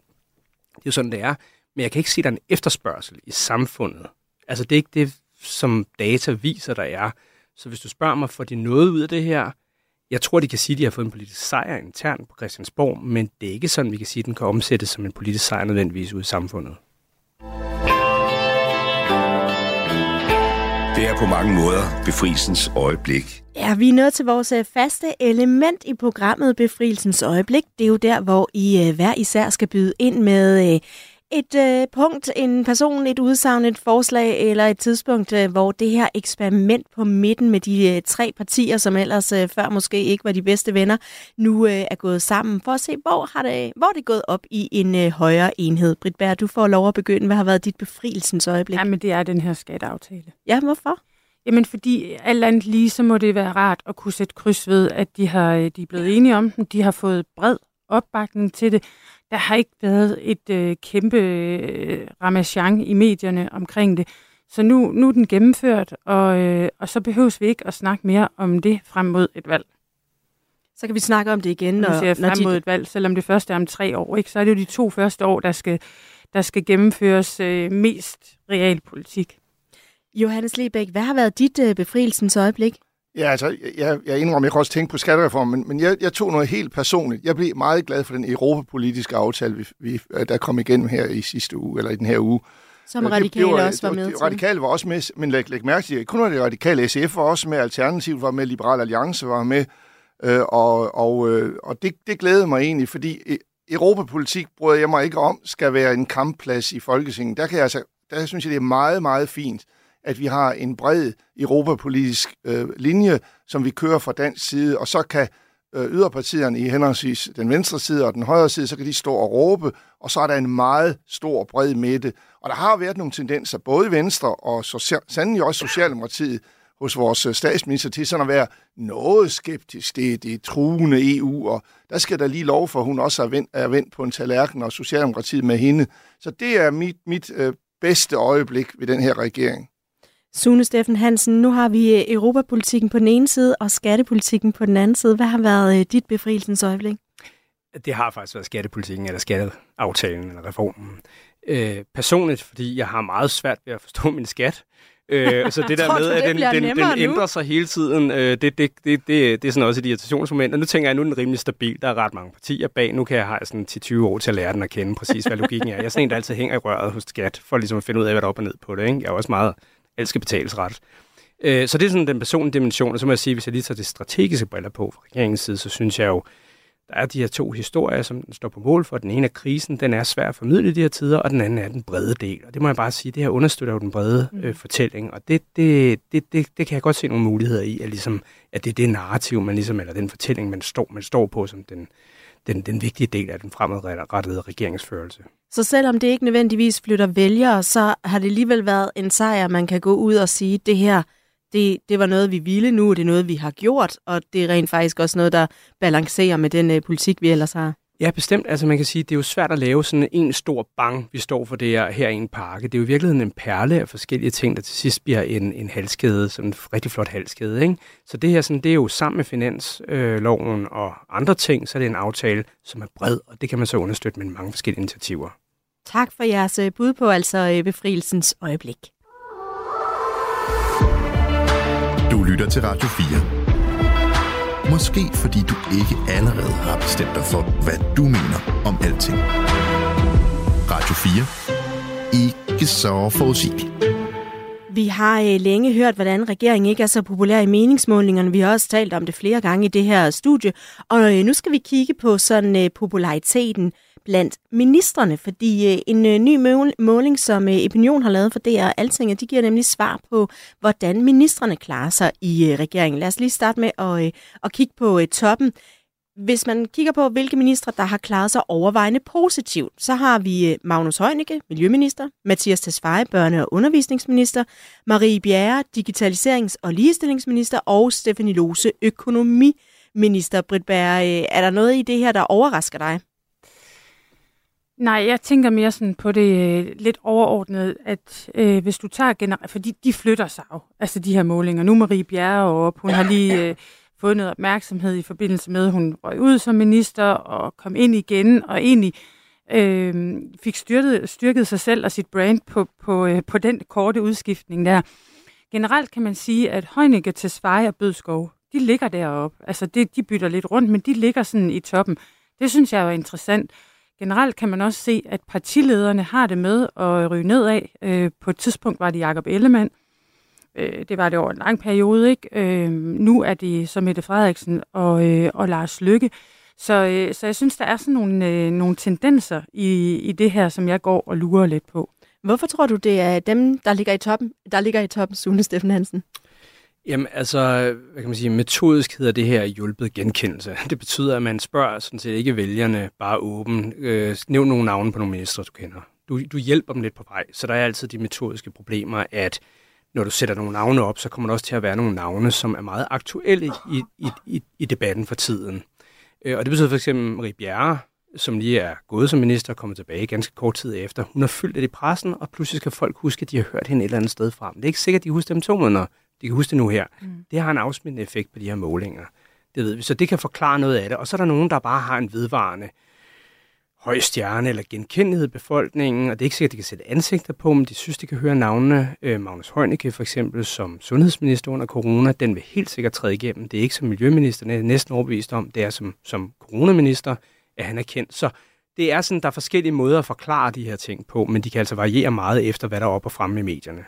det er jo sådan, det er. Men jeg kan ikke se, at der er en efterspørgsel i samfundet. Altså, det er ikke det, som data viser, der er. Så hvis du spørger mig, får de noget ud af det her? Jeg tror, de kan sige, at de har fået en politisk sejr internt på Christiansborg, men det er ikke sådan, vi kan sige, at den kan omsættes som en politisk sejr nødvendigvis ud i samfundet. Er på mange måder befrielsens øjeblik. Ja, vi er nået til vores øh, faste element i programmet Befrielsens øjeblik. Det er jo der, hvor I øh, hver især skal byde ind med øh, et øh, punkt, en person, et udsagn, et forslag eller et tidspunkt, øh, hvor det her eksperiment på midten med de øh, tre partier, som ellers øh, før måske ikke var de bedste venner, nu øh, er gået sammen for at se, hvor har det, hvor det gået op i en øh, højere enhed. Britt Bær, du får lov at begynde. Hvad har været dit befrielsens øjeblik? Jamen, det er den her skatteaftale. Ja, hvorfor? Jamen, fordi alt andet lige, så må det være rart at kunne sætte kryds ved, at de, har, øh, de er blevet enige om den. De har fået bred opbakning til det. Der har ikke været et øh, kæmpe øh, ramachan i medierne omkring det. Så nu, nu er den gennemført, og, øh, og så behøves vi ikke at snakke mere om det frem mod et valg. Så kan vi snakke om det igen, Når, ser frem mod de... et valg, selvom det første er om tre år. Ikke? Så er det jo de to første år, der skal, der skal gennemføres øh, mest realpolitik. Johannes Lebæk, hvad har været dit øh, befrielsens øjeblik? Ja, altså, jeg, jeg indrømmer, jeg kan også tænke på skattereformen, men, men jeg, jeg tog noget helt personligt. Jeg blev meget glad for den europapolitiske aftale, vi, vi, der kom igennem her i sidste uge, eller i den her uge. Som Øh, radikale var, også var med til. Radikale var også med, men læg, læg mærke til, at kun var det radikale SF var også med, Alternativ var med, Liberal Alliance var med, øh, og, og, øh, og det, det glædede mig egentlig, fordi øh, europapolitik, bryder jeg mig ikke om, skal være en kampplads i Folketinget. Der, kan jeg altså, der synes jeg, det er meget, meget fint, at vi har en bred europapolitisk øh, linje, som vi kører fra dansk side, og så kan øh, yderpartierne i henholdsvis den venstre side og den højre side, så kan de stå og råbe, og så er der en meget stor bred midte. Og der har været nogle tendenser, både i Venstre og så, sandelig også Socialdemokratiet, hos vores øh, statsminister til sådan at være noget skeptisk. Det, det er truende EU, og der skal der lige lov for, at hun også er vendt, er vendt på en tallerken, og Socialdemokratiet med hende. Så det er mit, mit øh, bedste øjeblik ved den her regering. Sune Steffen Hansen, nu har vi øh, europapolitikken på den ene side og skattepolitikken på den anden side. Hvad har været øh, dit befrielsens øjeblik? Det har faktisk været skattepolitikken, eller skatteaftalen, eller reformen. Øh, personligt, fordi jeg har meget svært ved at forstå min skat. Øh, så det der Tror med, at den, den, den nu? ændrer sig hele tiden, øh, det, det, det, det, det er sådan også et irritationsmoment. Og nu tænker jeg, at nu er den rimelig stabil. Der er ret mange partier bag. Nu kan jeg have sådan 10-20 år til at lære den at kende præcis, hvad logikken er. Jeg er sådan en, der altid hænger i røret hos skat, for ligesom at finde ud af, hvad der er op og ned på det. Ikke? Jeg er også meget, alt skal betales ret. Øh, så det er sådan den personlige dimension, og så må jeg sige, hvis jeg lige tager det strategiske briller på fra regeringens side, så synes jeg jo, der er de her to historier, som den står på mål for. Den ene er krisen, den er svær at formidle i de her tider, og den anden er den brede del. Og det må jeg bare sige, det her understøtter jo den brede øh, fortælling, og det, det, det, det, det kan jeg godt se nogle muligheder i, at, ligesom, at det er det narrativ, man ligesom, eller den fortælling, man står, man står på som den, den, den vigtige del af den fremadrettede regeringsførelse. Så selvom det ikke nødvendigvis flytter vælgere, så har det alligevel været en sejr, man kan gå ud og sige, det her, det, det var noget, vi ville nu, det er noget, vi har gjort, og det er rent faktisk også noget, der balancerer med den øh, politik, vi ellers har. Ja, bestemt. Altså man kan sige, det er jo svært at lave sådan en stor bang, vi står for det her, her i en pakke. Det er jo i virkeligheden en perle af forskellige ting, der til sidst bliver en, en halskæde, sådan en rigtig flot halskæde. Ikke? Så det her sådan, det er jo sammen med finansloven øh, og andre ting, så er det en aftale, som er bred, og det kan man så understøtte med mange forskellige initiativer. Tak for jeres øh, bud på altså øh, befrielsens øjeblik. Du lytter til Radio 4. Måske fordi du ikke allerede har bestemt dig for, hvad du mener om alting. Radio 4. Ikke så forudsigeligt. Vi har øh, længe hørt, hvordan regeringen ikke er så populær i meningsmålingerne. Vi har også talt om det flere gange i det her studie. Og øh, nu skal vi kigge på sådan øh, populariteten blandt ministerne, fordi øh, en øh, ny måling, som øh, Opinion har lavet for DR Altinget, de giver nemlig svar på, hvordan ministerne klarer sig i regeringen. Lad os lige starte med at, at kigge på toppen. Hvis man kigger på, hvilke ministre, der har klaret sig overvejende positivt, så har vi Magnus Heunicke, miljøminister, Mathias Tesfaye, børne- og undervisningsminister, Marie Bjerre, digitaliserings- og ligestillingsminister, og Stefanie Lose, økonomiminister. Britt Bjerre, er der noget i det her, der overrasker dig? Nej, jeg tænker mere sådan på det øh, lidt overordnet, at øh, hvis du tager generelt, fordi de flytter sig jo, altså de her målinger. Nu er Marie Bjerre op, hun har lige øh, fået noget opmærksomhed i forbindelse med, at hun røg ud som minister og kom ind igen, og egentlig øh, fik styrket, styrket sig selv og sit brand på, på, øh, på den korte udskiftning der. Generelt kan man sige, at Heunicke, Tesfaye og Bødskov, de ligger deroppe. Altså det, de bytter lidt rundt, men de ligger sådan i toppen. Det synes jeg er interessant. Generelt kan man også se, at partilederne har det med at ryge nedad. Øh, på et tidspunkt var det Jakob Ellemann. Øh, det var det over en lang periode. ikke. Øh, nu er det så Mette Frederiksen og, øh, og Lars Lykke. Så, øh, så jeg synes, der er sådan nogle, øh, nogle tendenser i, i det her, som jeg går og lurer lidt på. Hvorfor tror du, det er dem, der ligger i toppen, der ligger i toppen, Sune Steffen Hansen? Jamen altså, hvad kan man sige, metodisk hedder det her hjulpet genkendelse. Det betyder, at man spørger sådan set ikke vælgerne bare åben. Øh, nævn nogle navne på nogle ministre, du kender. Du, du hjælper dem lidt på vej. Så der er altid de metodiske problemer, at når du sætter nogle navne op, så kommer der også til at være nogle navne, som er meget aktuelle i, i, i, i debatten for tiden. Øh, og det betyder for eksempel Marie Bjerre, som lige er gået som minister og kommet tilbage ganske kort tid efter. Hun har fyldt det i pressen, og pludselig skal folk huske, at de har hørt hende et eller andet sted fra. Det er ikke sikkert, at de husker dem to måneder. De kan huske det nu her. Mm. Det har en afsmittende effekt på de her målinger. Det ved vi. Så det kan forklare noget af det. Og så er der nogen, der bare har en vedvarende høj stjerne eller genkendelighed i befolkningen, og det er ikke sikkert, at de kan sætte ansigter på, men de synes, de kan høre navnene. Øh, Magnus Heunicke for eksempel som sundhedsminister under corona, den vil helt sikkert træde igennem. Det er ikke som miljøminister, det er næsten overbevist om, det er som, som coronaminister, at han er kendt. Så det er sådan, der er forskellige måder at forklare de her ting på, men de kan altså variere meget efter, hvad der er op og fremme i medierne.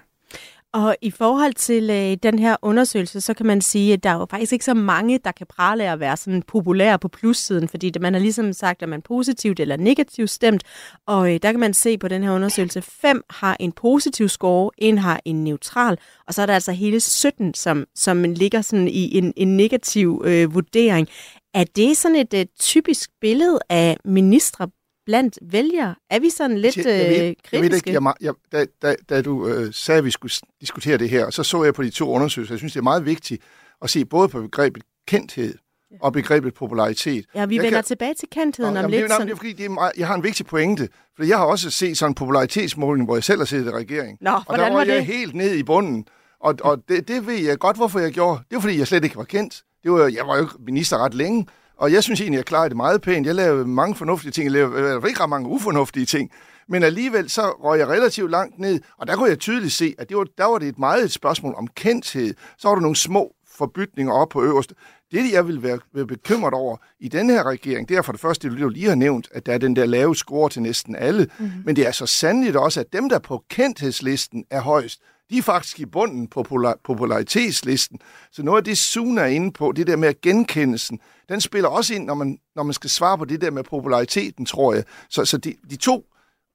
Og i forhold til øh, den her undersøgelse, så kan man sige, at der er jo faktisk ikke så mange, der kan prale af at være sådan populære på plussiden, fordi det, man har ligesom sagt, at man positivt eller negativt stemt, og øh, der kan man se på den her undersøgelse, fem har en positiv score, en har en neutral, og så er der altså hele 17, som, som ligger sådan i en, en negativ øh, vurdering. Er det sådan et øh, typisk billede af ministre blandt vælgere? Er vi sådan lidt jeg, jeg ved, kritiske? Jeg ved ikke, jeg, jeg, da, da, da du øh, sagde, at vi skulle diskutere det her, så så jeg på de to undersøgelser. Jeg synes, det er meget vigtigt at se både på begrebet kendthed og begrebet popularitet. Ja, vi jeg vender kan... tilbage til kendtheden Nå, om jamen, lidt. Det sådan... det er fordi, det er meget, jeg har en vigtig pointe. For jeg har også set sådan en popularitetsmåling, hvor jeg selv har siddet i regering. Nå, og der var, var jeg det? helt ned i bunden. Og, og det, det ved jeg godt, hvorfor jeg gjorde. Det var, fordi jeg slet ikke var kendt. Det var, jeg var jo minister ret længe. Og jeg synes egentlig, jeg klarede det meget pænt. Jeg lavede mange fornuftige ting. Jeg lavede ikke ret mange ufornuftige ting. Men alligevel så røg jeg relativt langt ned, og der kunne jeg tydeligt se, at det var, der var det et meget et spørgsmål om kendthed. Så var der nogle små forbytninger op på øverste. Det, jeg vil være, være bekymret over i den her regering, det er for det første, det du lige har nævnt, at der er den der lave score til næsten alle. Mm-hmm. Men det er så sandligt også, at dem, der på kendthedslisten er højst, de er faktisk i bunden på popularitetslisten. Så noget af det, Suna er inde på, det der med genkendelsen, den spiller også ind, når man, når man skal svare på det der med populariteten, tror jeg. Så, så de, de to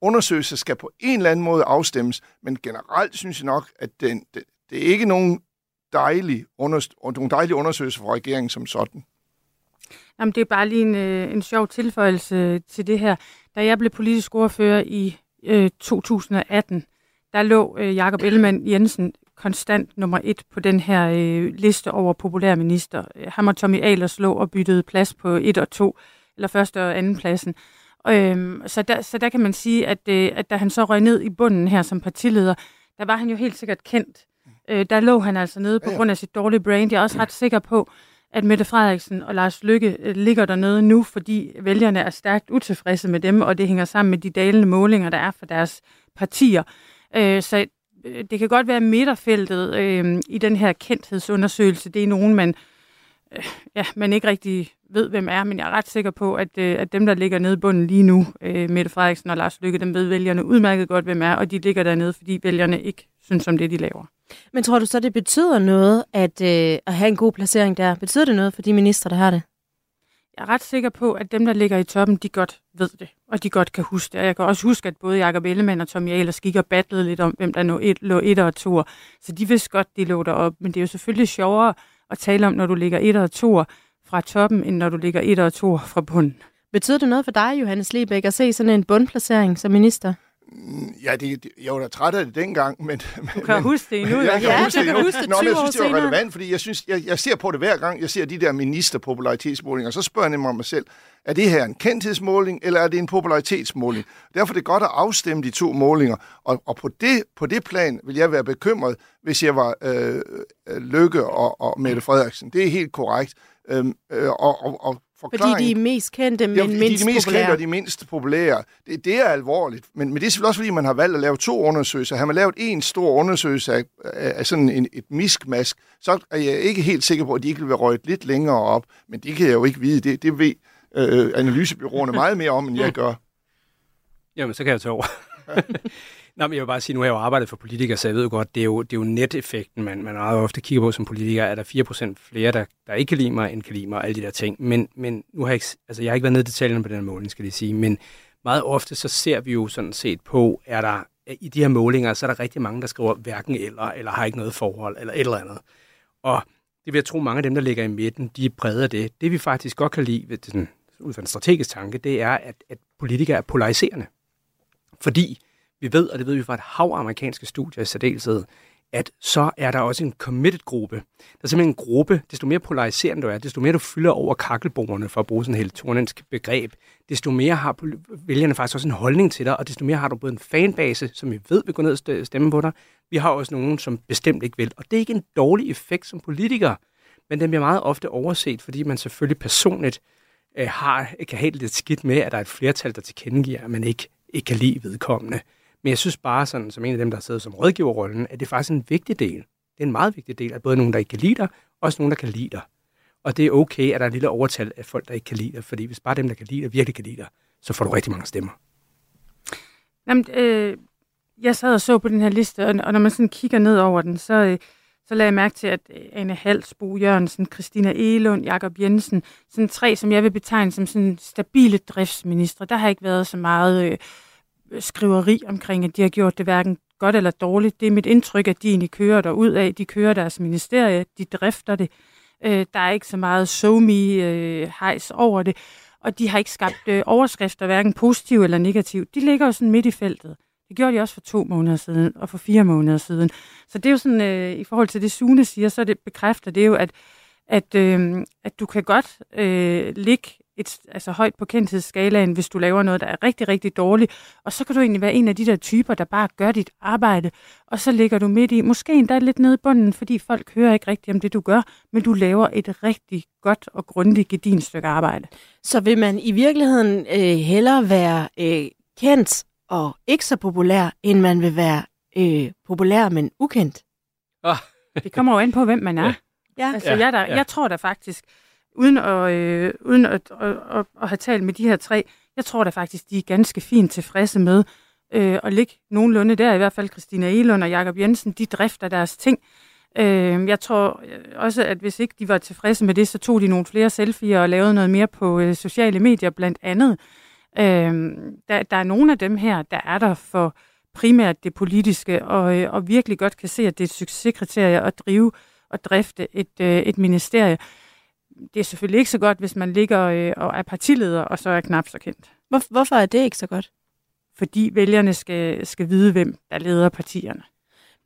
undersøgelser skal på en eller anden måde afstemmes, men generelt synes jeg nok, at den, det, det er ikke nogen dejlig, unders- nogle dejlige undersøgelser fra regeringen som sådan. Jamen, det er bare lige en, øh, en sjov tilføjelse til det her. Da jeg blev politisk ordfører i øh, 2018, der lå øh, Jakob Ellemann Jensen konstant nummer et på den her øh, liste over populære minister. Ham og Tommy Ahlers lå og byttede plads på et og to, eller første og anden pladsen. Øhm, så, der, så der kan man sige, at, øh, at da han så røg ned i bunden her som partileder, der var han jo helt sikkert kendt. Øh, der lå han altså nede på ja, ja. grund af sit dårlige brand. Jeg er også ret sikker på, at Mette Frederiksen og Lars Lykke øh, ligger dernede nu, fordi vælgerne er stærkt utilfredse med dem, og det hænger sammen med de dalende målinger, der er for deres partier. Øh, så øh, det kan godt være midterfeltet øh, i den her kendthedsundersøgelse. Det er nogen, man, øh, ja, man ikke rigtig ved, hvem er, men jeg er ret sikker på, at, øh, at dem, der ligger nede i bunden lige nu, øh, Mette Frederiksen og Lars Lykke, dem ved vælgerne udmærket godt, hvem er, og de ligger dernede, fordi vælgerne ikke synes om det, de laver. Men tror du så, det betyder noget at, øh, at have en god placering der? Betyder det noget for de ministre, der har det? Jeg er ret sikker på, at dem, der ligger i toppen, de godt ved det, og de godt kan huske det. Og jeg kan også huske, at både Jacob Ellemann og Tommy Ahlers gik og battlede lidt om, hvem der nå et, lå et og to. Så de vidste godt, de lå derop. Men det er jo selvfølgelig sjovere at tale om, når du ligger et og to fra toppen, end når du ligger et og to fra bunden. Betyder det noget for dig, Johannes Lebæk, at se sådan en bundplacering som minister? Ja, det, jeg var da træt af det dengang, men... Du kan men, huske det endnu. Jeg kan ja, huske det, kan huske det Nå, men jeg synes, det var senere. relevant, fordi jeg, synes, jeg, jeg ser på det hver gang, jeg ser de der ministerpopularitetsmålinger, så spørger jeg nemlig mig selv, er det her en kendthedsmåling, eller er det en popularitetsmåling? Derfor er det godt at afstemme de to målinger, og, og på, det, på det plan vil jeg være bekymret, hvis jeg var øh, Lykke og, og Mette Frederiksen. Det er helt korrekt. Øhm, øh, og, og, og fordi de er mest kendte, men ja, mindst de er de mest populære. kendte og de mindst populære. Det, det er alvorligt. Men, men det er selvfølgelig også, fordi man har valgt at lave to undersøgelser. Har man lavet en stor undersøgelse af, af, af sådan en, et miskmask, så er jeg ikke helt sikker på, at de ikke vil være røget lidt længere op. Men det kan jeg jo ikke vide. Det, det ved øh, analysebyråerne meget mere om, end jeg gør. Jamen, så kan jeg tage over. Nå, men jeg vil bare sige, nu har jeg jo arbejdet for politikere, så jeg ved jo godt, det er jo, det er jo neteffekten, man, man meget ofte kigger på som politiker. Er der 4% flere, der, der ikke kan lide mig, end kan lide mig, og alle de der ting. Men, men nu har jeg ikke, altså jeg har ikke været nede i detaljerne på den her måling, skal jeg sige. Men meget ofte så ser vi jo sådan set på, er der i de her målinger, så er der rigtig mange, der skriver hverken eller, eller har ikke noget forhold, eller et eller andet. Og det vil jeg tro, mange af dem, der ligger i midten, de er præget af det. Det vi faktisk godt kan lide, ved den, ud fra en strategisk tanke, det er, at, at politikere er polariserende. Fordi vi ved, og det ved vi fra et hav amerikanske studier i særdeleshed, at så er der også en committed-gruppe. Der er simpelthen en gruppe, desto mere polariserende du er, desto mere du fylder over kakkelbordene, for at bruge sådan et helt begreb, desto mere har vælgerne faktisk også en holdning til dig, og desto mere har du både en fanbase, som vi ved vil gå ned og stemme på dig. Vi har også nogen, som bestemt ikke vil. Og det er ikke en dårlig effekt som politiker, men den bliver meget ofte overset, fordi man selvfølgelig personligt øh, har, kan have lidt skidt med, at der er et flertal, der tilkendegiver, at man ikke, ikke kan lide vedkommende. Men jeg synes bare, sådan, som en af dem, der sidder som rådgiverrollen, at det er faktisk en vigtig del. Det er en meget vigtig del, at både nogen, der ikke kan lide dig, og også nogen, der kan lide dig. Og det er okay, at der er en lille overtal af folk, der ikke kan lide dig, fordi hvis bare dem, der kan lide dig, virkelig kan lide dig, så får du rigtig mange stemmer. Jamen, øh, jeg sad og så på den her liste, og, og når man sådan kigger ned over den, så, øh, så lagde jeg mærke til, at øh, Anne Hals, Bo Jørgensen, Christina Elund, Jakob Jensen, sådan tre, som jeg vil betegne som sådan stabile driftsministre, der har ikke været så meget... Øh, skriveri omkring, at de har gjort det hverken godt eller dårligt. Det er mit indtryk, at de egentlig kører der ud af. De kører deres ministerie, de drifter det. Øh, der er ikke så meget so me øh, hejs over det. Og de har ikke skabt øh, overskrifter, hverken positive eller negative. De ligger jo sådan midt i feltet. Det gjorde de også for to måneder siden, og for fire måneder siden. Så det er jo sådan, øh, i forhold til det Sune siger, så det bekræfter det jo, at, at, øh, at du kan godt øh, ligge et, altså højt på kendthedsskalaen, hvis du laver noget, der er rigtig, rigtig dårligt. Og så kan du egentlig være en af de der typer, der bare gør dit arbejde, og så ligger du midt i, måske endda lidt nede i bunden, fordi folk hører ikke rigtigt om det, du gør, men du laver et rigtig godt og grundigt gedin stykke arbejde. Så vil man i virkeligheden øh, hellere være øh, kendt og ikke så populær, end man vil være øh, populær, men ukendt? Oh. det kommer jo an på, hvem man er. Ja. Ja. Altså, ja, jeg, der, ja. jeg tror da faktisk, uden at, øh, uden at, at, at, at have talt med de her tre, jeg tror da faktisk, de er ganske fint tilfredse med øh, at ligge nogenlunde der. I hvert fald Christina Elund og Jakob Jensen, de drifter deres ting. Øh, jeg tror øh, også, at hvis ikke de var tilfredse med det, så tog de nogle flere selfies og lavede noget mere på øh, sociale medier blandt andet. Øh, der, der er nogle af dem her, der er der for primært det politiske, og, øh, og virkelig godt kan se, at det er et succeskriterie at drive og drifte et, øh, et ministerie det er selvfølgelig ikke så godt, hvis man ligger øh, og er partileder, og så er knap så kendt. Hvor, hvorfor er det ikke så godt? Fordi vælgerne skal, skal vide, hvem der leder partierne.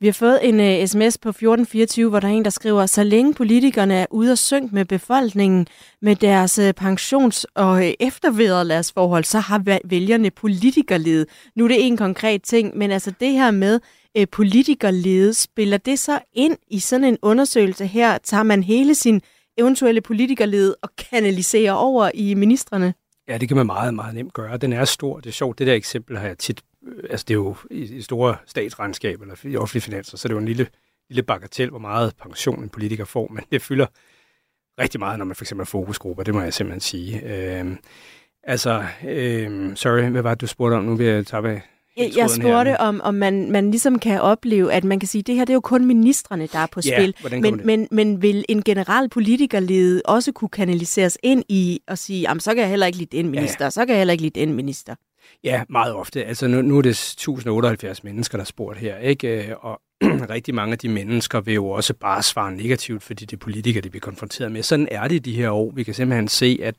Vi har fået en uh, øh, sms på 1424, hvor der er en, der skriver, så længe politikerne er ude og synge med befolkningen med deres uh, pensions- og uh, eftervederlagsforhold, så har vælgerne politikerled. Nu er det en konkret ting, men altså det her med uh, politikerled, spiller det så ind i sådan en undersøgelse her? Tager man hele sin eventuelle politikerled og kanalisere over i ministerne? Ja, det kan man meget, meget nemt gøre. Den er stor. Det er sjovt. Det der eksempel har jeg tit... Øh, altså, det er jo i, store statsregnskab eller i offentlige finanser, så det er jo en lille, lille bagatel, hvor meget pension en politiker får, men det fylder rigtig meget, når man for eksempel er fokusgrupper, det må jeg simpelthen sige. Øhm, altså, øhm, sorry, hvad var det, du spurgte om? Nu vil jeg tage af jeg, jeg spurgte, her. om, om man, man ligesom kan opleve, at man kan sige, at det her det er jo kun ministerne, der er på ja, spil. Men, men, men vil en general politikerlede også kunne kanaliseres ind i at sige, så kan jeg heller ikke lide den minister, ja, ja. så kan jeg heller ikke lide den minister? Ja, meget ofte. Altså nu, nu er det 1078 mennesker, der er spurgt her, ikke? Og rigtig mange af de mennesker vil jo også bare svare negativt, fordi det er politikere, de bliver konfronteret med. Sådan er det de her år. Vi kan simpelthen se, at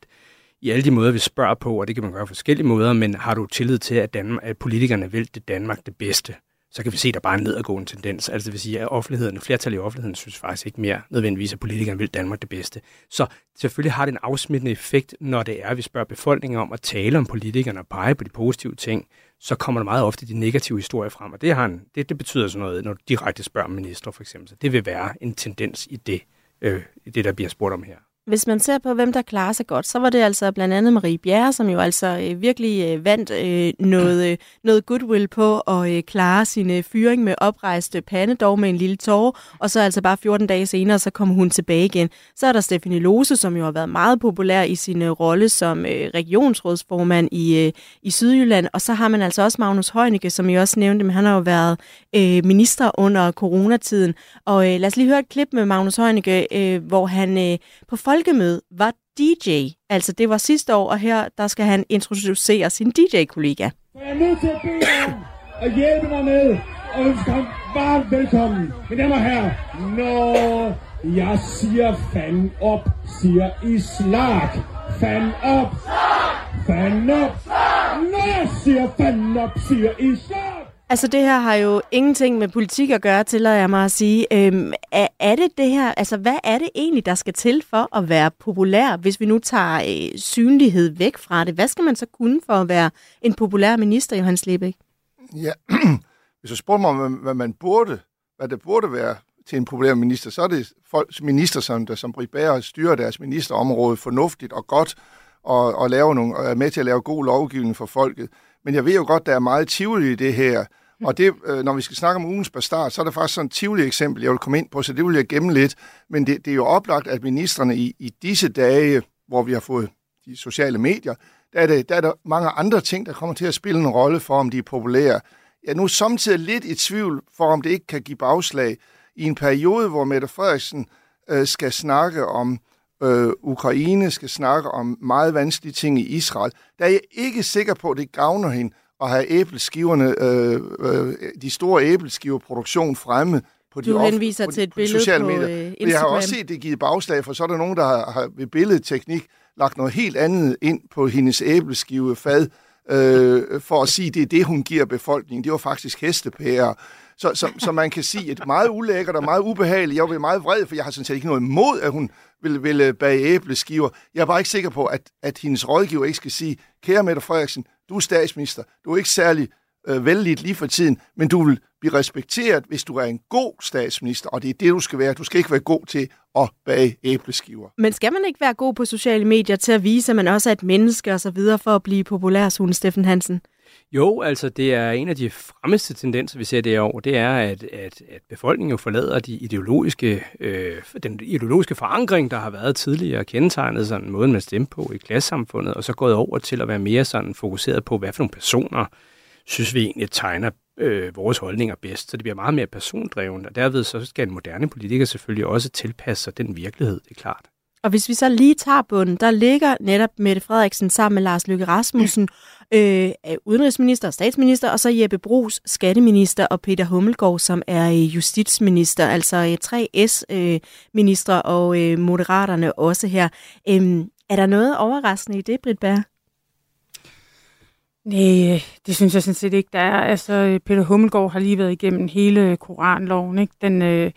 i alle de måder, vi spørger på, og det kan man gøre på forskellige måder, men har du tillid til, at, Danmark, at politikerne vil det Danmark det bedste, så kan vi se, at der bare er en nedadgående tendens. Altså det vil sige, at offentligheden, flertal i offentligheden synes faktisk ikke mere nødvendigvis, at politikerne vil Danmark det bedste. Så selvfølgelig har det en afsmittende effekt, når det er, at vi spørger befolkningen om at tale om politikerne og pege på de positive ting, så kommer der meget ofte de negative historier frem, og det, har en, det, det betyder sådan noget, når du direkte spørger minister for eksempel. Så det vil være en tendens i det, øh, i det der bliver spurgt om her. Hvis man ser på, hvem der klarer sig godt, så var det altså blandt andet Marie Bjerre, som jo altså øh, virkelig øh, vandt øh, noget, øh, noget goodwill på at øh, klare sin øh, fyring med oprejste pande, dog med en lille tårer, og så altså bare 14 dage senere, så kom hun tilbage igen. Så er der Stefanie Lose, som jo har været meget populær i sin øh, rolle som øh, regionsrådsformand i, øh, i Sydjylland, og så har man altså også Magnus Heunicke, som jeg også nævnte, men han har jo været øh, minister under coronatiden. Og øh, lad os lige høre et klip med Magnus Heunicke, øh, hvor han øh, på folkemøde var DJ. Altså det var sidste år, og her der skal han introducere sin DJ-kollega. Jeg er nødt til at bede om at hjælpe mig med og ønske ham varmt velkommen. Mine damer og herrer, når jeg siger fan op, siger I slag. Fan op! Fan op! Når jeg siger fan op, siger I slag! Altså det her har jo ingenting med politik at gøre, tillader jeg mig at sige. Øhm, er, er det det her, altså hvad er det egentlig, der skal til for at være populær, hvis vi nu tager øh, synlighed væk fra det? Hvad skal man så kunne for at være en populær minister, Johannes Lebæk? Ja, hvis du spørger mig, hvad, hvad man burde, hvad det burde være til en populær minister, så er det folk, minister, som, der, som Britt Bager styrer deres ministerområde fornuftigt og godt, og, og, lave nogle, og er med til at lave god lovgivning for folket. Men jeg ved jo godt, der er meget tvivl i det her. Og det, øh, når vi skal snakke om ugens bastard, så er der faktisk sådan et tvivligt eksempel, jeg vil komme ind på, så det vil jeg gemme lidt. Men det, det er jo oplagt, at ministerne i, i disse dage, hvor vi har fået de sociale medier, der er, det, der er der mange andre ting, der kommer til at spille en rolle for, om de er populære. Jeg er nu samtidig lidt i tvivl for, om det ikke kan give bagslag i en periode, hvor Mette Frederiksen øh, skal snakke om øh, Ukraine, skal snakke om meget vanskelige ting i Israel. Der er jeg ikke sikker på, at det gavner hende at have æbleskiverne, øh, øh, de store æbleskiverproduktion fremme på de, Du henviser på, til et på de billede sociale på, medier. øh, Men Jeg har Instagram. også set det givet bagslag, for så er der nogen, der har, har ved billedteknik lagt noget helt andet ind på hendes æbleskivefad, øh, for at sige, at det er det, hun giver befolkningen. Det var faktisk hestepærer. Så, så, så man kan sige, at meget ulækkert og meget ubehageligt. Jeg var meget vred, for jeg har sådan set ikke noget imod, at hun vil, vil øh, bage æbleskiver. Jeg er bare ikke sikker på, at, at hendes rådgiver ikke skal sige, kære Mette Frederiksen, du er statsminister, du er ikke særlig øh, vældigt lige for tiden, men du vil blive respekteret, hvis du er en god statsminister, og det er det, du skal være. Du skal ikke være god til at bage æbleskiver. Men skal man ikke være god på sociale medier til at vise, at man også er et menneske og så videre for at blive populær, Sune Steffen Hansen? Jo, altså det er en af de fremmeste tendenser, vi ser det år, det er, at, at, at befolkningen jo forlader de ideologiske, øh, den ideologiske forankring, der har været tidligere kendetegnet sådan måden, man stemte på i klassesamfundet, og så gået over til at være mere sådan fokuseret på, hvad for nogle personer synes vi egentlig tegner øh, vores holdninger bedst. Så det bliver meget mere persondrevet, og derved så skal en moderne politiker selvfølgelig også tilpasse sig den virkelighed, det er klart. Og hvis vi så lige tager bunden, der ligger netop Mette Frederiksen sammen med Lars Løkke Rasmussen, øh, udenrigsminister og statsminister, og så Jeppe Brugs, skatteminister, og Peter Hummelgaard, som er øh, justitsminister, altså øh, tre S-ministre øh, og øh, moderaterne også her. Øhm, er der noget overraskende i det, Britt Bær? Nej, det synes jeg sådan set ikke, der er. Altså, Peter Hummelgaard har lige været igennem hele Koranloven, ikke? Den, øh,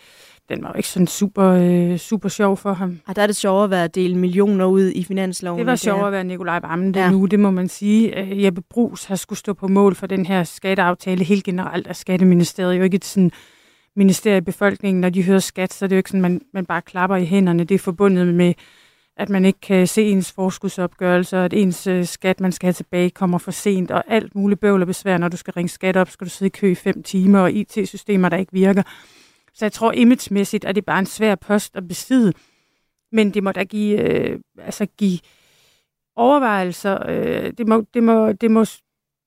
den var jo ikke sådan super, øh, super sjov for ham. Og der er det sjovere at være at dele millioner ud i finansloven. Det var sjovere er- at være Nikolaj Vammen Ja. nu, det må man sige. Øh, Jeppe Brugs har skulle stå på mål for den her skatteaftale. Helt generelt er Skatteministeriet jo ikke et sådan ministerie i befolkningen. Når de hører skat, så er det jo ikke sådan, man, man bare klapper i hænderne. Det er forbundet med, at man ikke kan se ens forskudsopgørelse, og at ens øh, skat, man skal have tilbage, kommer for sent, og alt muligt bøvl og besvær. Når du skal ringe skat op, skal du sidde i kø i fem timer, og IT-systemer, der ikke virker. Så jeg tror imagemæssigt, at det er bare en svær post at besidde. Men det må da give, øh, altså give overvejelser. Øh, det, må, det, må, det, må,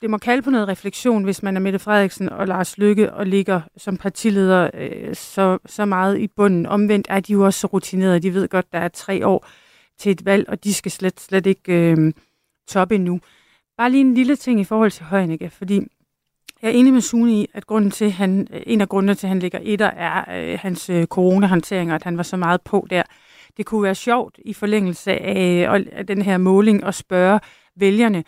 det må kalde på noget refleksion, hvis man er Mette Frederiksen og Lars Lykke og ligger som partileder øh, så, så meget i bunden. Omvendt er de jo også så rutinerede. De ved godt, der er tre år til et valg, og de skal slet, slet ikke øh, toppe endnu. Bare lige en lille ting i forhold til Højnække, fordi jeg er enig med Sune i, at grunden til, han, en af grundene til, at han ligger etter, er øh, hans øh, coronahåndtering, og at han var så meget på der. Det kunne være sjovt i forlængelse af, øh, af den her måling at spørge vælgerne,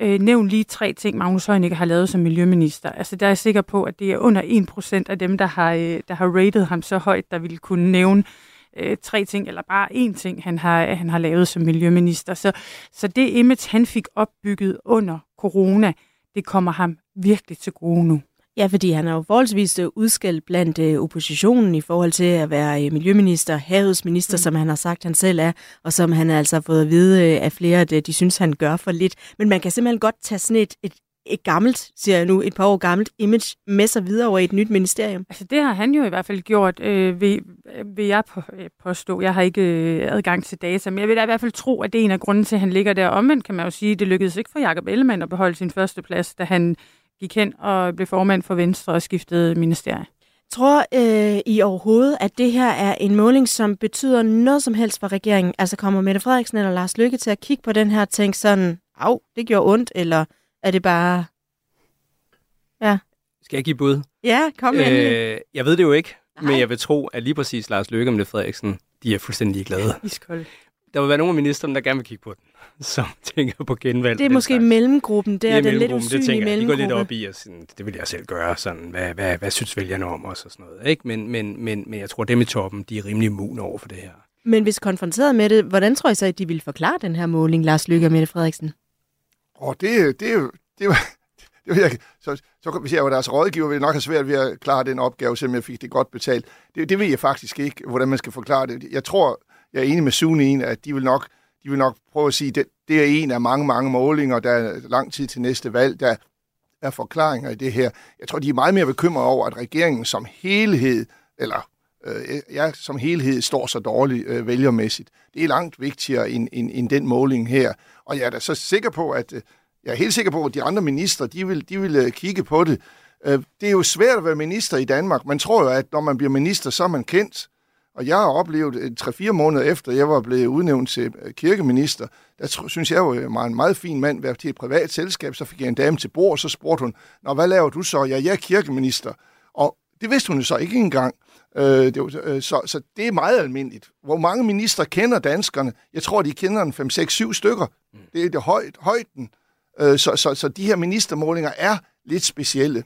øh, nævn lige tre ting, Magnus Heunicke har lavet som miljøminister. Altså der er jeg sikker på, at det er under 1% af dem, der har, øh, der har rated ham så højt, der ville kunne nævne øh, tre ting, eller bare én ting, han har, han har lavet som miljøminister. Så, så det image, han fik opbygget under corona, det kommer ham virkelig til gode nu. Ja, fordi han er jo forholdsvis øh, udskældt blandt øh, oppositionen i forhold til at være øh, miljøminister, havets minister, mm. som han har sagt, han selv er, og som han altså har fået at vide øh, af flere, at øh, de synes, han gør for lidt. Men man kan simpelthen godt tage sådan et, et, et gammelt, siger jeg nu, et par år gammelt image med sig videre over i et nyt ministerium. Altså det har han jo i hvert fald gjort, øh, vil, vil jeg på, øh, påstå. Jeg har ikke øh, adgang til data, men jeg vil da i hvert fald tro, at det er en af grunden til, at han ligger der. Omvendt kan man jo sige, at det lykkedes ikke for Jakob Ellemann at beholde sin første plads, da han gik hen og blev formand for Venstre og skiftede ministerie. Tror øh, I overhovedet, at det her er en måling, som betyder noget som helst for regeringen? Altså kommer Mette Frederiksen eller Lars Lykke til at kigge på den her og tænke sådan, af, det gjorde ondt, eller er det bare... Ja, Skal jeg give bud? ja kom med øh, jeg ved det jo ikke, Nej. men jeg vil tro, at lige præcis Lars Løkke og Mette Frederiksen, de er fuldstændig glade. Iskold. Der vil være nogle af ministerne, der gerne vil kigge på den. som tænker på genvalg. Det er måske mellemgruppen, det er, den lidt usynlige det mellemgruppe. De går lidt op i, og sådan, det vil jeg selv gøre, sådan, hvad, hvad, hvad synes vælgerne om os og sådan noget. Ikke? Men, men, men, men jeg tror, dem i toppen, de er rimelig immun over for det her. Men hvis konfronteret med det, hvordan tror I så, at de vil forklare den her måling, Lars Lykke og Mette Frederiksen? Og det, det, er jo- det, er jo- det vil jeg, så, så, hvis jeg var deres rådgiver, ville jeg nok have svært ved at klare den opgave, selvom jeg fik det godt betalt. Det, det ved jeg faktisk ikke, hvordan man skal forklare det. Jeg tror, jeg er enig med Sune i, at de vil nok, de vil nok prøve at sige, at det, det er en af mange, mange målinger, der er lang tid til næste valg, der er forklaringer i det her. Jeg tror, de er meget mere bekymrede over, at regeringen som helhed, eller øh, ja, som helhed står så dårligt øh, vælgermæssigt. Det er langt vigtigere end, end, end den måling her. Og jeg er da så sikker på, at øh, jeg er helt sikker på, at de andre ministre, de vil, de vil øh, kigge på det. Øh, det er jo svært at være minister i Danmark. Man tror jo, at når man bliver minister, så er man kendt. Og jeg har oplevet øh, 3-4 måneder efter, jeg var blevet udnævnt til øh, kirkeminister, der synes jeg jo, jeg var en meget fin mand, være til et privat selskab, så fik jeg en dame til bord, og så spurgte hun, Nå, hvad laver du så? Ja, jeg er kirkeminister. Og det vidste hun jo så ikke engang. Øh, det var, øh, så, så det er meget almindeligt. Hvor mange ministre kender danskerne? Jeg tror, de kender en 5-6-7 stykker. Det er det højt, højden. Øh, så, så, så de her ministermålinger er lidt specielle.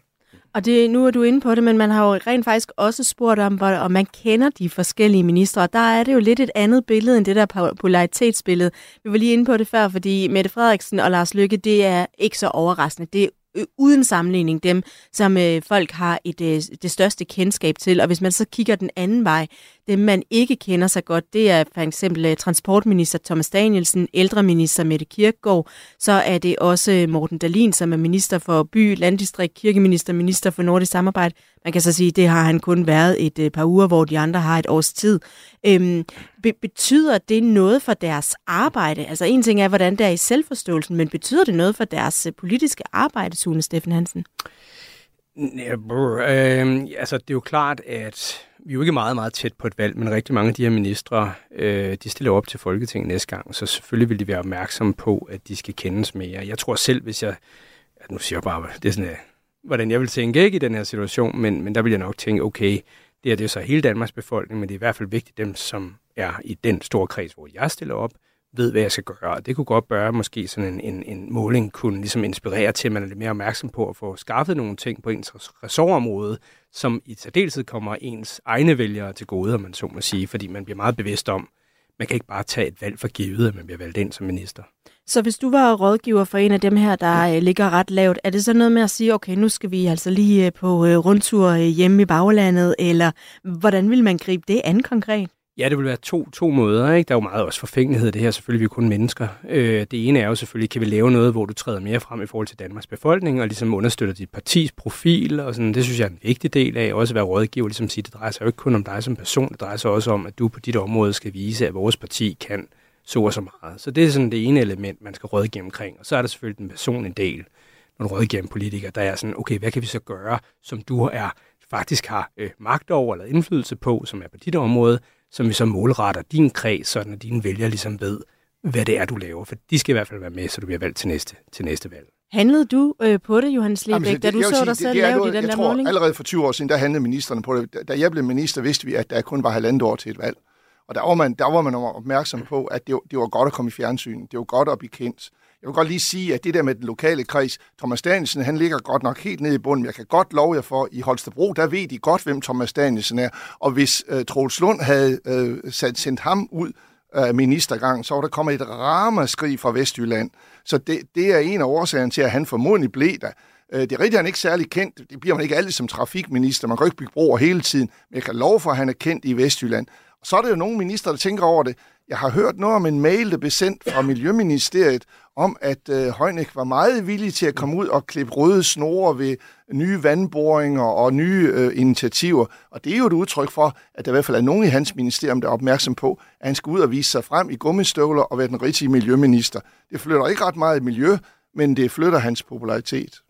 Og det, nu er du inde på det, men man har jo rent faktisk også spurgt om, hvor, om man kender de forskellige ministre, og der er det jo lidt et andet billede end det der polaritetsbillede. Vi var lige inde på det før, fordi Mette Frederiksen og Lars Lykke, det er ikke så overraskende. Det er uden sammenligning dem, som øh, folk har et, øh, det største kendskab til. Og hvis man så kigger den anden vej, dem man ikke kender sig godt, det er for eksempel øh, transportminister Thomas Danielsen, ældreminister Mette Kirkegaard, så er det også øh, Morten Dalin, som er minister for by, landdistrikt, kirkeminister, minister for nordisk samarbejde. Man kan så sige, det har han kun været et øh, par uger, hvor de andre har et års tid. Øhm, be- betyder det noget for deres arbejde? Altså en ting er, hvordan det er i selvforståelsen, men betyder det noget for deres politiske arbejde, Sune Steffen Hansen? Ja, brr, øh, altså, det er jo klart, at vi er jo ikke meget, meget tæt på et valg, men rigtig mange af de her ministre, øh, de stiller op til Folketinget næste gang, så selvfølgelig vil de være opmærksomme på, at de skal kendes mere. Jeg tror selv, hvis jeg, ja, nu siger jeg bare, det er sådan, øh, hvordan jeg vil tænke ikke i den her situation, men, men der vil jeg nok tænke, okay, det her det er så hele Danmarks befolkning, men det er i hvert fald vigtigt dem, som er i den store kreds, hvor jeg stiller op, ved, hvad jeg skal gøre. Og det kunne godt gøre, måske sådan en, en, en måling kunne ligesom inspirere til, at man er lidt mere opmærksom på at få skaffet nogle ting på ens ressortområde, som i særdeleshed kommer ens egne vælgere til gode, om man så må sige, fordi man bliver meget bevidst om, man kan ikke bare tage et valg for givet, at man bliver valgt ind som minister. Så hvis du var rådgiver for en af dem her, der øh, ligger ret lavt, er det så noget med at sige, okay, nu skal vi altså lige øh, på øh, rundtur hjemme i baglandet, eller hvordan vil man gribe det an konkret? Ja, det vil være to, to måder. Ikke? Der er jo meget også forfængelighed i det her. Selvfølgelig vi er kun mennesker. Øh, det ene er jo selvfølgelig, kan vi lave noget, hvor du træder mere frem i forhold til Danmarks befolkning, og ligesom understøtter dit partis profil, og sådan. det synes jeg er en vigtig del af, også at være rådgiver, ligesom sige, det drejer sig jo ikke kun om dig som person, det drejer sig også om, at du på dit område skal vise, at vores parti kan så og så meget. Så det er sådan det ene element, man skal rådgive omkring. Og så er der selvfølgelig den personlige del, når du rådgiver en politiker, der er sådan, okay, hvad kan vi så gøre, som du er faktisk har øh, magt over eller indflydelse på, som er på dit område, som vi så målretter din kreds, sådan at dine vælgere ligesom ved, hvad det er, du laver. For de skal i hvert fald være med, så du bliver valgt til næste, til næste valg. Handlede du øh, på det, Johannes Lebæk, da du så sige, dig selv det lave noget- den jeg der tror, måling? Allerede for 20 år siden, der handlede ministerne på det. Da- Da jeg blev minister, vidste vi, at der kun var halvandet år til et valg. Og der var man, der var man opmærksom på, at det, det var godt at komme i fjernsyn. Det var godt at blive kendt. Jeg vil godt lige sige, at det der med den lokale kreds, Thomas Danielsen, han ligger godt nok helt nede i bunden. Jeg kan godt love jer for, i Holstebro, der ved de godt, hvem Thomas Danielsen er. Og hvis øh, Troels Lund havde øh, sat, sendt ham ud af ministergang, så var der kommet et ramaskrig fra Vestjylland. Så det, det er en af årsagerne til, at han formodentlig blev der. Øh, Det er rigtigt, han han ikke særlig kendt. Det bliver man ikke altid som trafikminister. Man kan jo ikke bygge broer hele tiden. Men jeg kan love for, at han er kendt i Vestjylland. Og så er der jo nogle minister, der tænker over det. Jeg har hørt noget om en mail, der blev sendt fra Miljøministeriet, om at øh, Højnek var meget villig til at komme ud og klippe røde snore ved nye vandboringer og nye øh, initiativer. Og det er jo et udtryk for, at der i hvert fald er nogen i hans ministerium, der er opmærksom på, at han skal ud og vise sig frem i gummistøvler og være den rigtige miljøminister. Det flytter ikke ret meget i miljø, men det flytter hans popularitet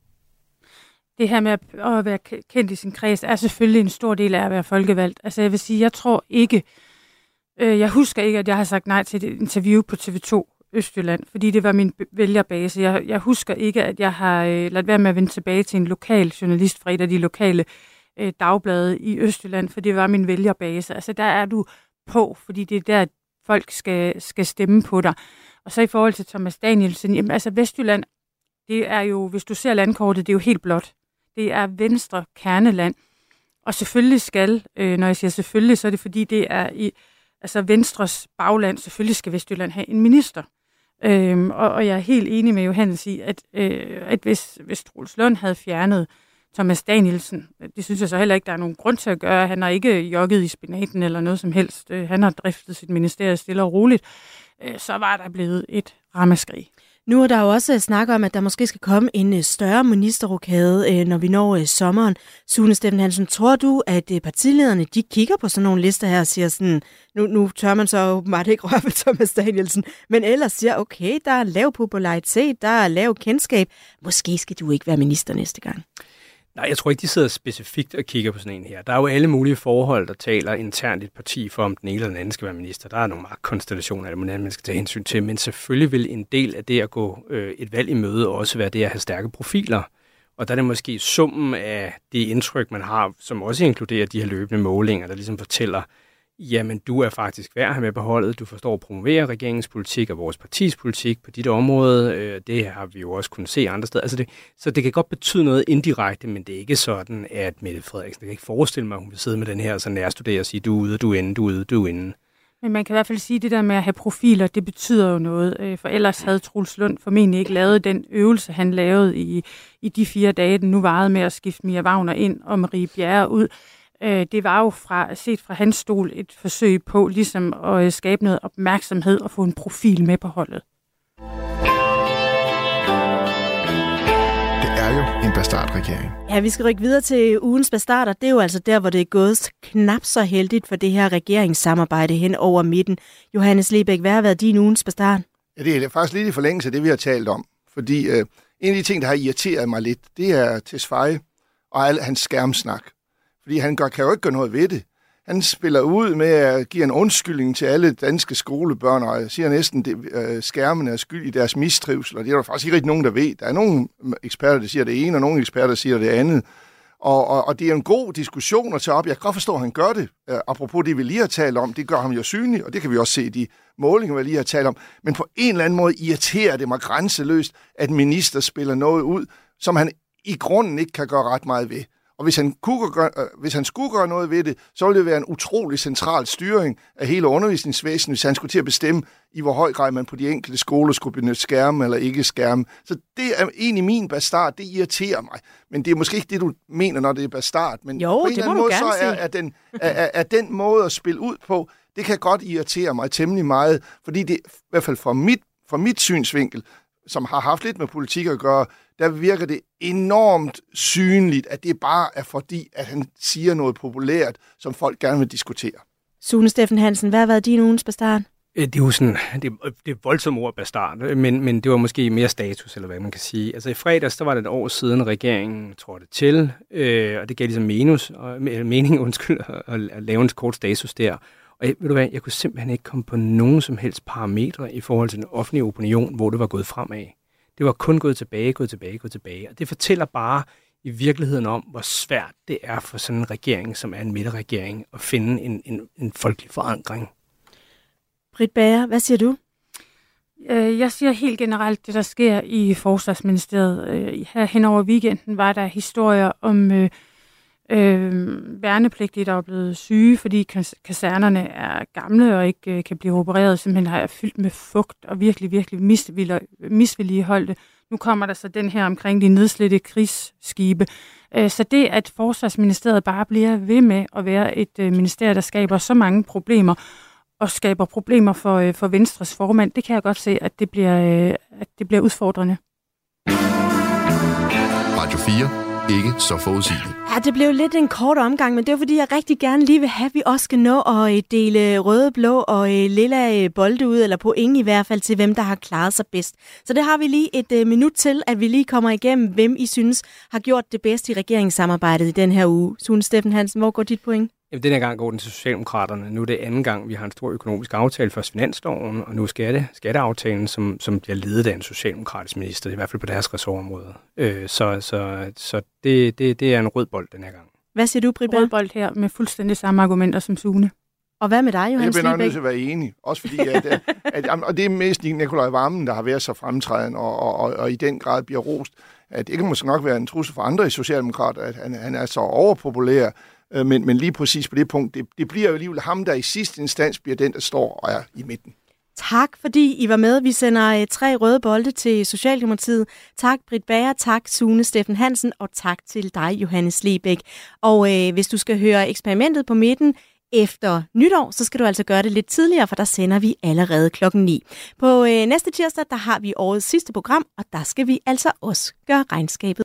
det her med at at være kendt i sin kreds, er selvfølgelig en stor del af at være folkevalgt. Altså jeg vil sige, jeg tror ikke, øh, jeg husker ikke, at jeg har sagt nej til et interview på TV2 Østjylland, fordi det var min vælgerbase. Jeg, jeg husker ikke, at jeg har øh, ladt være med at vende tilbage til en lokal journalist fra et af de lokale øh, dagblade i Østjylland, for det var min vælgerbase. Altså der er du på, fordi det er der, folk skal, skal stemme på dig. Og så i forhold til Thomas Danielsen, jamen altså Vestjylland, det er jo, hvis du ser landkortet, det er jo helt blot. Det er venstre kerneland. Og selvfølgelig skal, øh, når jeg siger selvfølgelig, så er det fordi, det er i altså Venstres bagland. Selvfølgelig skal Vestjylland have en minister. Øhm, og, og jeg er helt enig med Johannes i, at, øh, at hvis, hvis Troels Lund havde fjernet Thomas Danielsen, øh, det synes jeg så heller ikke, der er nogen grund til at gøre. Han har ikke jogget i spinaten eller noget som helst. Øh, han har driftet sit ministerie stille og roligt. Øh, så var der blevet et ramaskrig. Nu er der jo også øh, snak om, at der måske skal komme en øh, større ministerrokade, øh, når vi når sommeren. Sune Steffen Hansen, tror du, at partilederne de kigger på sådan nogle lister her og siger sådan, nu, nu tør man så åbenbart ikke røre ved Thomas Danielsen, men ellers siger, okay, der er lav popularitet, der er lav kendskab, måske skal du ikke være minister næste gang. Nej, jeg tror ikke, de sidder specifikt og kigger på sådan en her. Der er jo alle mulige forhold, der taler internt i et parti for, om den ene eller den anden skal være minister. Der er nogle magtkonstellationer, eller man skal tage hensyn til, men selvfølgelig vil en del af det at gå øh, et valg i møde også være det at have stærke profiler. Og der er det måske summen af det indtryk, man har, som også inkluderer de her løbende målinger, der ligesom fortæller, jamen du er faktisk værd at have med på holdet, du forstår at promovere regeringens politik og vores partis politik på dit område, øh, det har vi jo også kunnet se andre steder. Altså det, så det kan godt betyde noget indirekte, men det er ikke sådan, at Mette Frederiksen, jeg kan ikke forestille mig, at hun vil sidde med den her så nærstudere og sige, du er ude, du er inde, du er ude, du er inde. Men man kan i hvert fald sige, at det der med at have profiler, det betyder jo noget. Øh, for ellers havde Truls Lund formentlig ikke lavet den øvelse, han lavede i, i de fire dage, den nu varede med at skifte Mia Wagner ind og Marie Bjerre ud øh, det var jo fra, set fra hans stol et forsøg på ligesom at øh, skabe noget opmærksomhed og få en profil med på holdet. Det er jo en bastardregering. Ja, vi skal rykke videre til ugens bastarder. Det er jo altså der, hvor det er gået knap så heldigt for det her regeringssamarbejde hen over midten. Johannes Lebæk, hvad har været din ugens bastard? Ja, det er faktisk lidt i forlængelse af det, vi har talt om. Fordi øh, en af de ting, der har irriteret mig lidt, det er Tesfaye og al hans skærmsnak. Fordi han gør, kan jo ikke gøre noget ved det. Han spiller ud med at give en undskyldning til alle danske skolebørn, og siger næsten, at øh, skærmene er skyld i deres mistrivsel, og det er der faktisk ikke rigtig nogen, der ved. Der er nogle eksperter, der siger det ene, og nogle eksperter, der siger det andet. Og, og, og det er en god diskussion at tage op. Jeg kan godt forstå, at han gør det. Uh, apropos det, vi lige har talt om, det gør ham jo synlig, og det kan vi også se i de målinger, vi lige har talt om. Men på en eller anden måde irriterer det mig grænseløst, at minister spiller noget ud, som han i grunden ikke kan gøre ret meget ved. Og hvis han, kunne gøre, øh, hvis han skulle gøre noget ved det, så ville det være en utrolig central styring af hele undervisningsvæsenet, hvis han skulle til at bestemme, i hvor høj grad man på de enkelte skoler skulle benytte skærme eller ikke skærme. Så det er egentlig min bastard. Det irriterer mig. Men det er måske ikke det, du mener, når det er bastard. Men jo, på en eller anden måde, så er, er, den, er, er, er den måde at spille ud på, det kan godt irritere mig temmelig meget, fordi det, i hvert fald fra mit, fra mit synsvinkel, som har haft lidt med politik at gøre, der virker det enormt synligt, at det bare er fordi, at han siger noget populært, som folk gerne vil diskutere. Sune Steffen Hansen, hvad har været din ugens bastard? Øh, det er jo sådan, det, det er voldsomt ord bastard, men, men det var måske mere status, eller hvad man kan sige. Altså i fredags, der var det et år siden, regeringen trådte til, øh, og det gav ligesom menus, og, mening undskyld, at, at lave en kort status der. Og jeg, ved du hvad, jeg kunne simpelthen ikke komme på nogen som helst parametre i forhold til den offentlige opinion, hvor det var gået fremad. Det var kun gået tilbage, gået tilbage, gået tilbage. Og det fortæller bare i virkeligheden om, hvor svært det er for sådan en regering, som er en midterregering, at finde en, en, en folkelig forankring. Britt Bager, hvad siger du? Øh, jeg siger helt generelt, det der sker i Forsvarsministeriet. Øh, her hen over weekenden var der historier om øh, øh, værnepligtige, der er blevet syge, fordi kasernerne er gamle og ikke øh, kan blive opereret, simpelthen har jeg fyldt med fugt og virkelig, virkelig misvilligeholdte. Nu kommer der så den her omkring de nedslidte krigsskibe. Øh, så det, at Forsvarsministeriet bare bliver ved med at være et øh, ministerium, der skaber så mange problemer, og skaber problemer for, øh, for Venstres formand, det kan jeg godt se, at det bliver, øh, at det bliver udfordrende. Radio 4 ikke så forudsigeligt. Ja, det blev lidt en kort omgang, men det er fordi, jeg rigtig gerne lige vil have, at vi også skal nå at øh, dele røde, blå og øh, lilla øh, bolde ud, eller på ingen i hvert fald, til hvem der har klaret sig bedst. Så det har vi lige et minut til, at vi lige kommer igennem, hvem I synes har gjort det bedst i regeringssamarbejdet i den her uge. Sune Steffen Hansen, hvor går dit point? Jamen, den her gang går den til Socialdemokraterne. Nu er det anden gang, vi har en stor økonomisk aftale, først finansloven, og nu skatte, skatteaftalen, som, som bliver ledet af en socialdemokratisk minister, i hvert fald på deres ressortområde. Øh, så så, så det, det, det er en rød bold den her gang. Hvad siger du, Britta? Rød bold her med fuldstændig samme argumenter som Sune. Og hvad med dig, Johannes Jeg bliver nok nødt til at være enig. Også fordi, at, at, at, at og det er mest Nikolaj Vammen, der har været så fremtrædende, og, og, og, og i den grad bliver rost. At det kan måske nok være en trussel for andre i Socialdemokrater, at han, han er så overpopulær. Øh, Men, men lige præcis på det punkt, det, det bliver jo alligevel ham, der i sidste instans bliver den, der står og er i midten. Tak, fordi I var med. Vi sender øh, tre røde bolde til Socialdemokratiet. Tak, Britt Bager, tak, Sune Steffen Hansen, og tak til dig, Johannes Lebæk. Og øh, hvis du skal høre eksperimentet på midten efter nytår, så skal du altså gøre det lidt tidligere, for der sender vi allerede klokken 9. På øh, næste tirsdag, der har vi årets sidste program, og der skal vi altså også gøre regnskabet.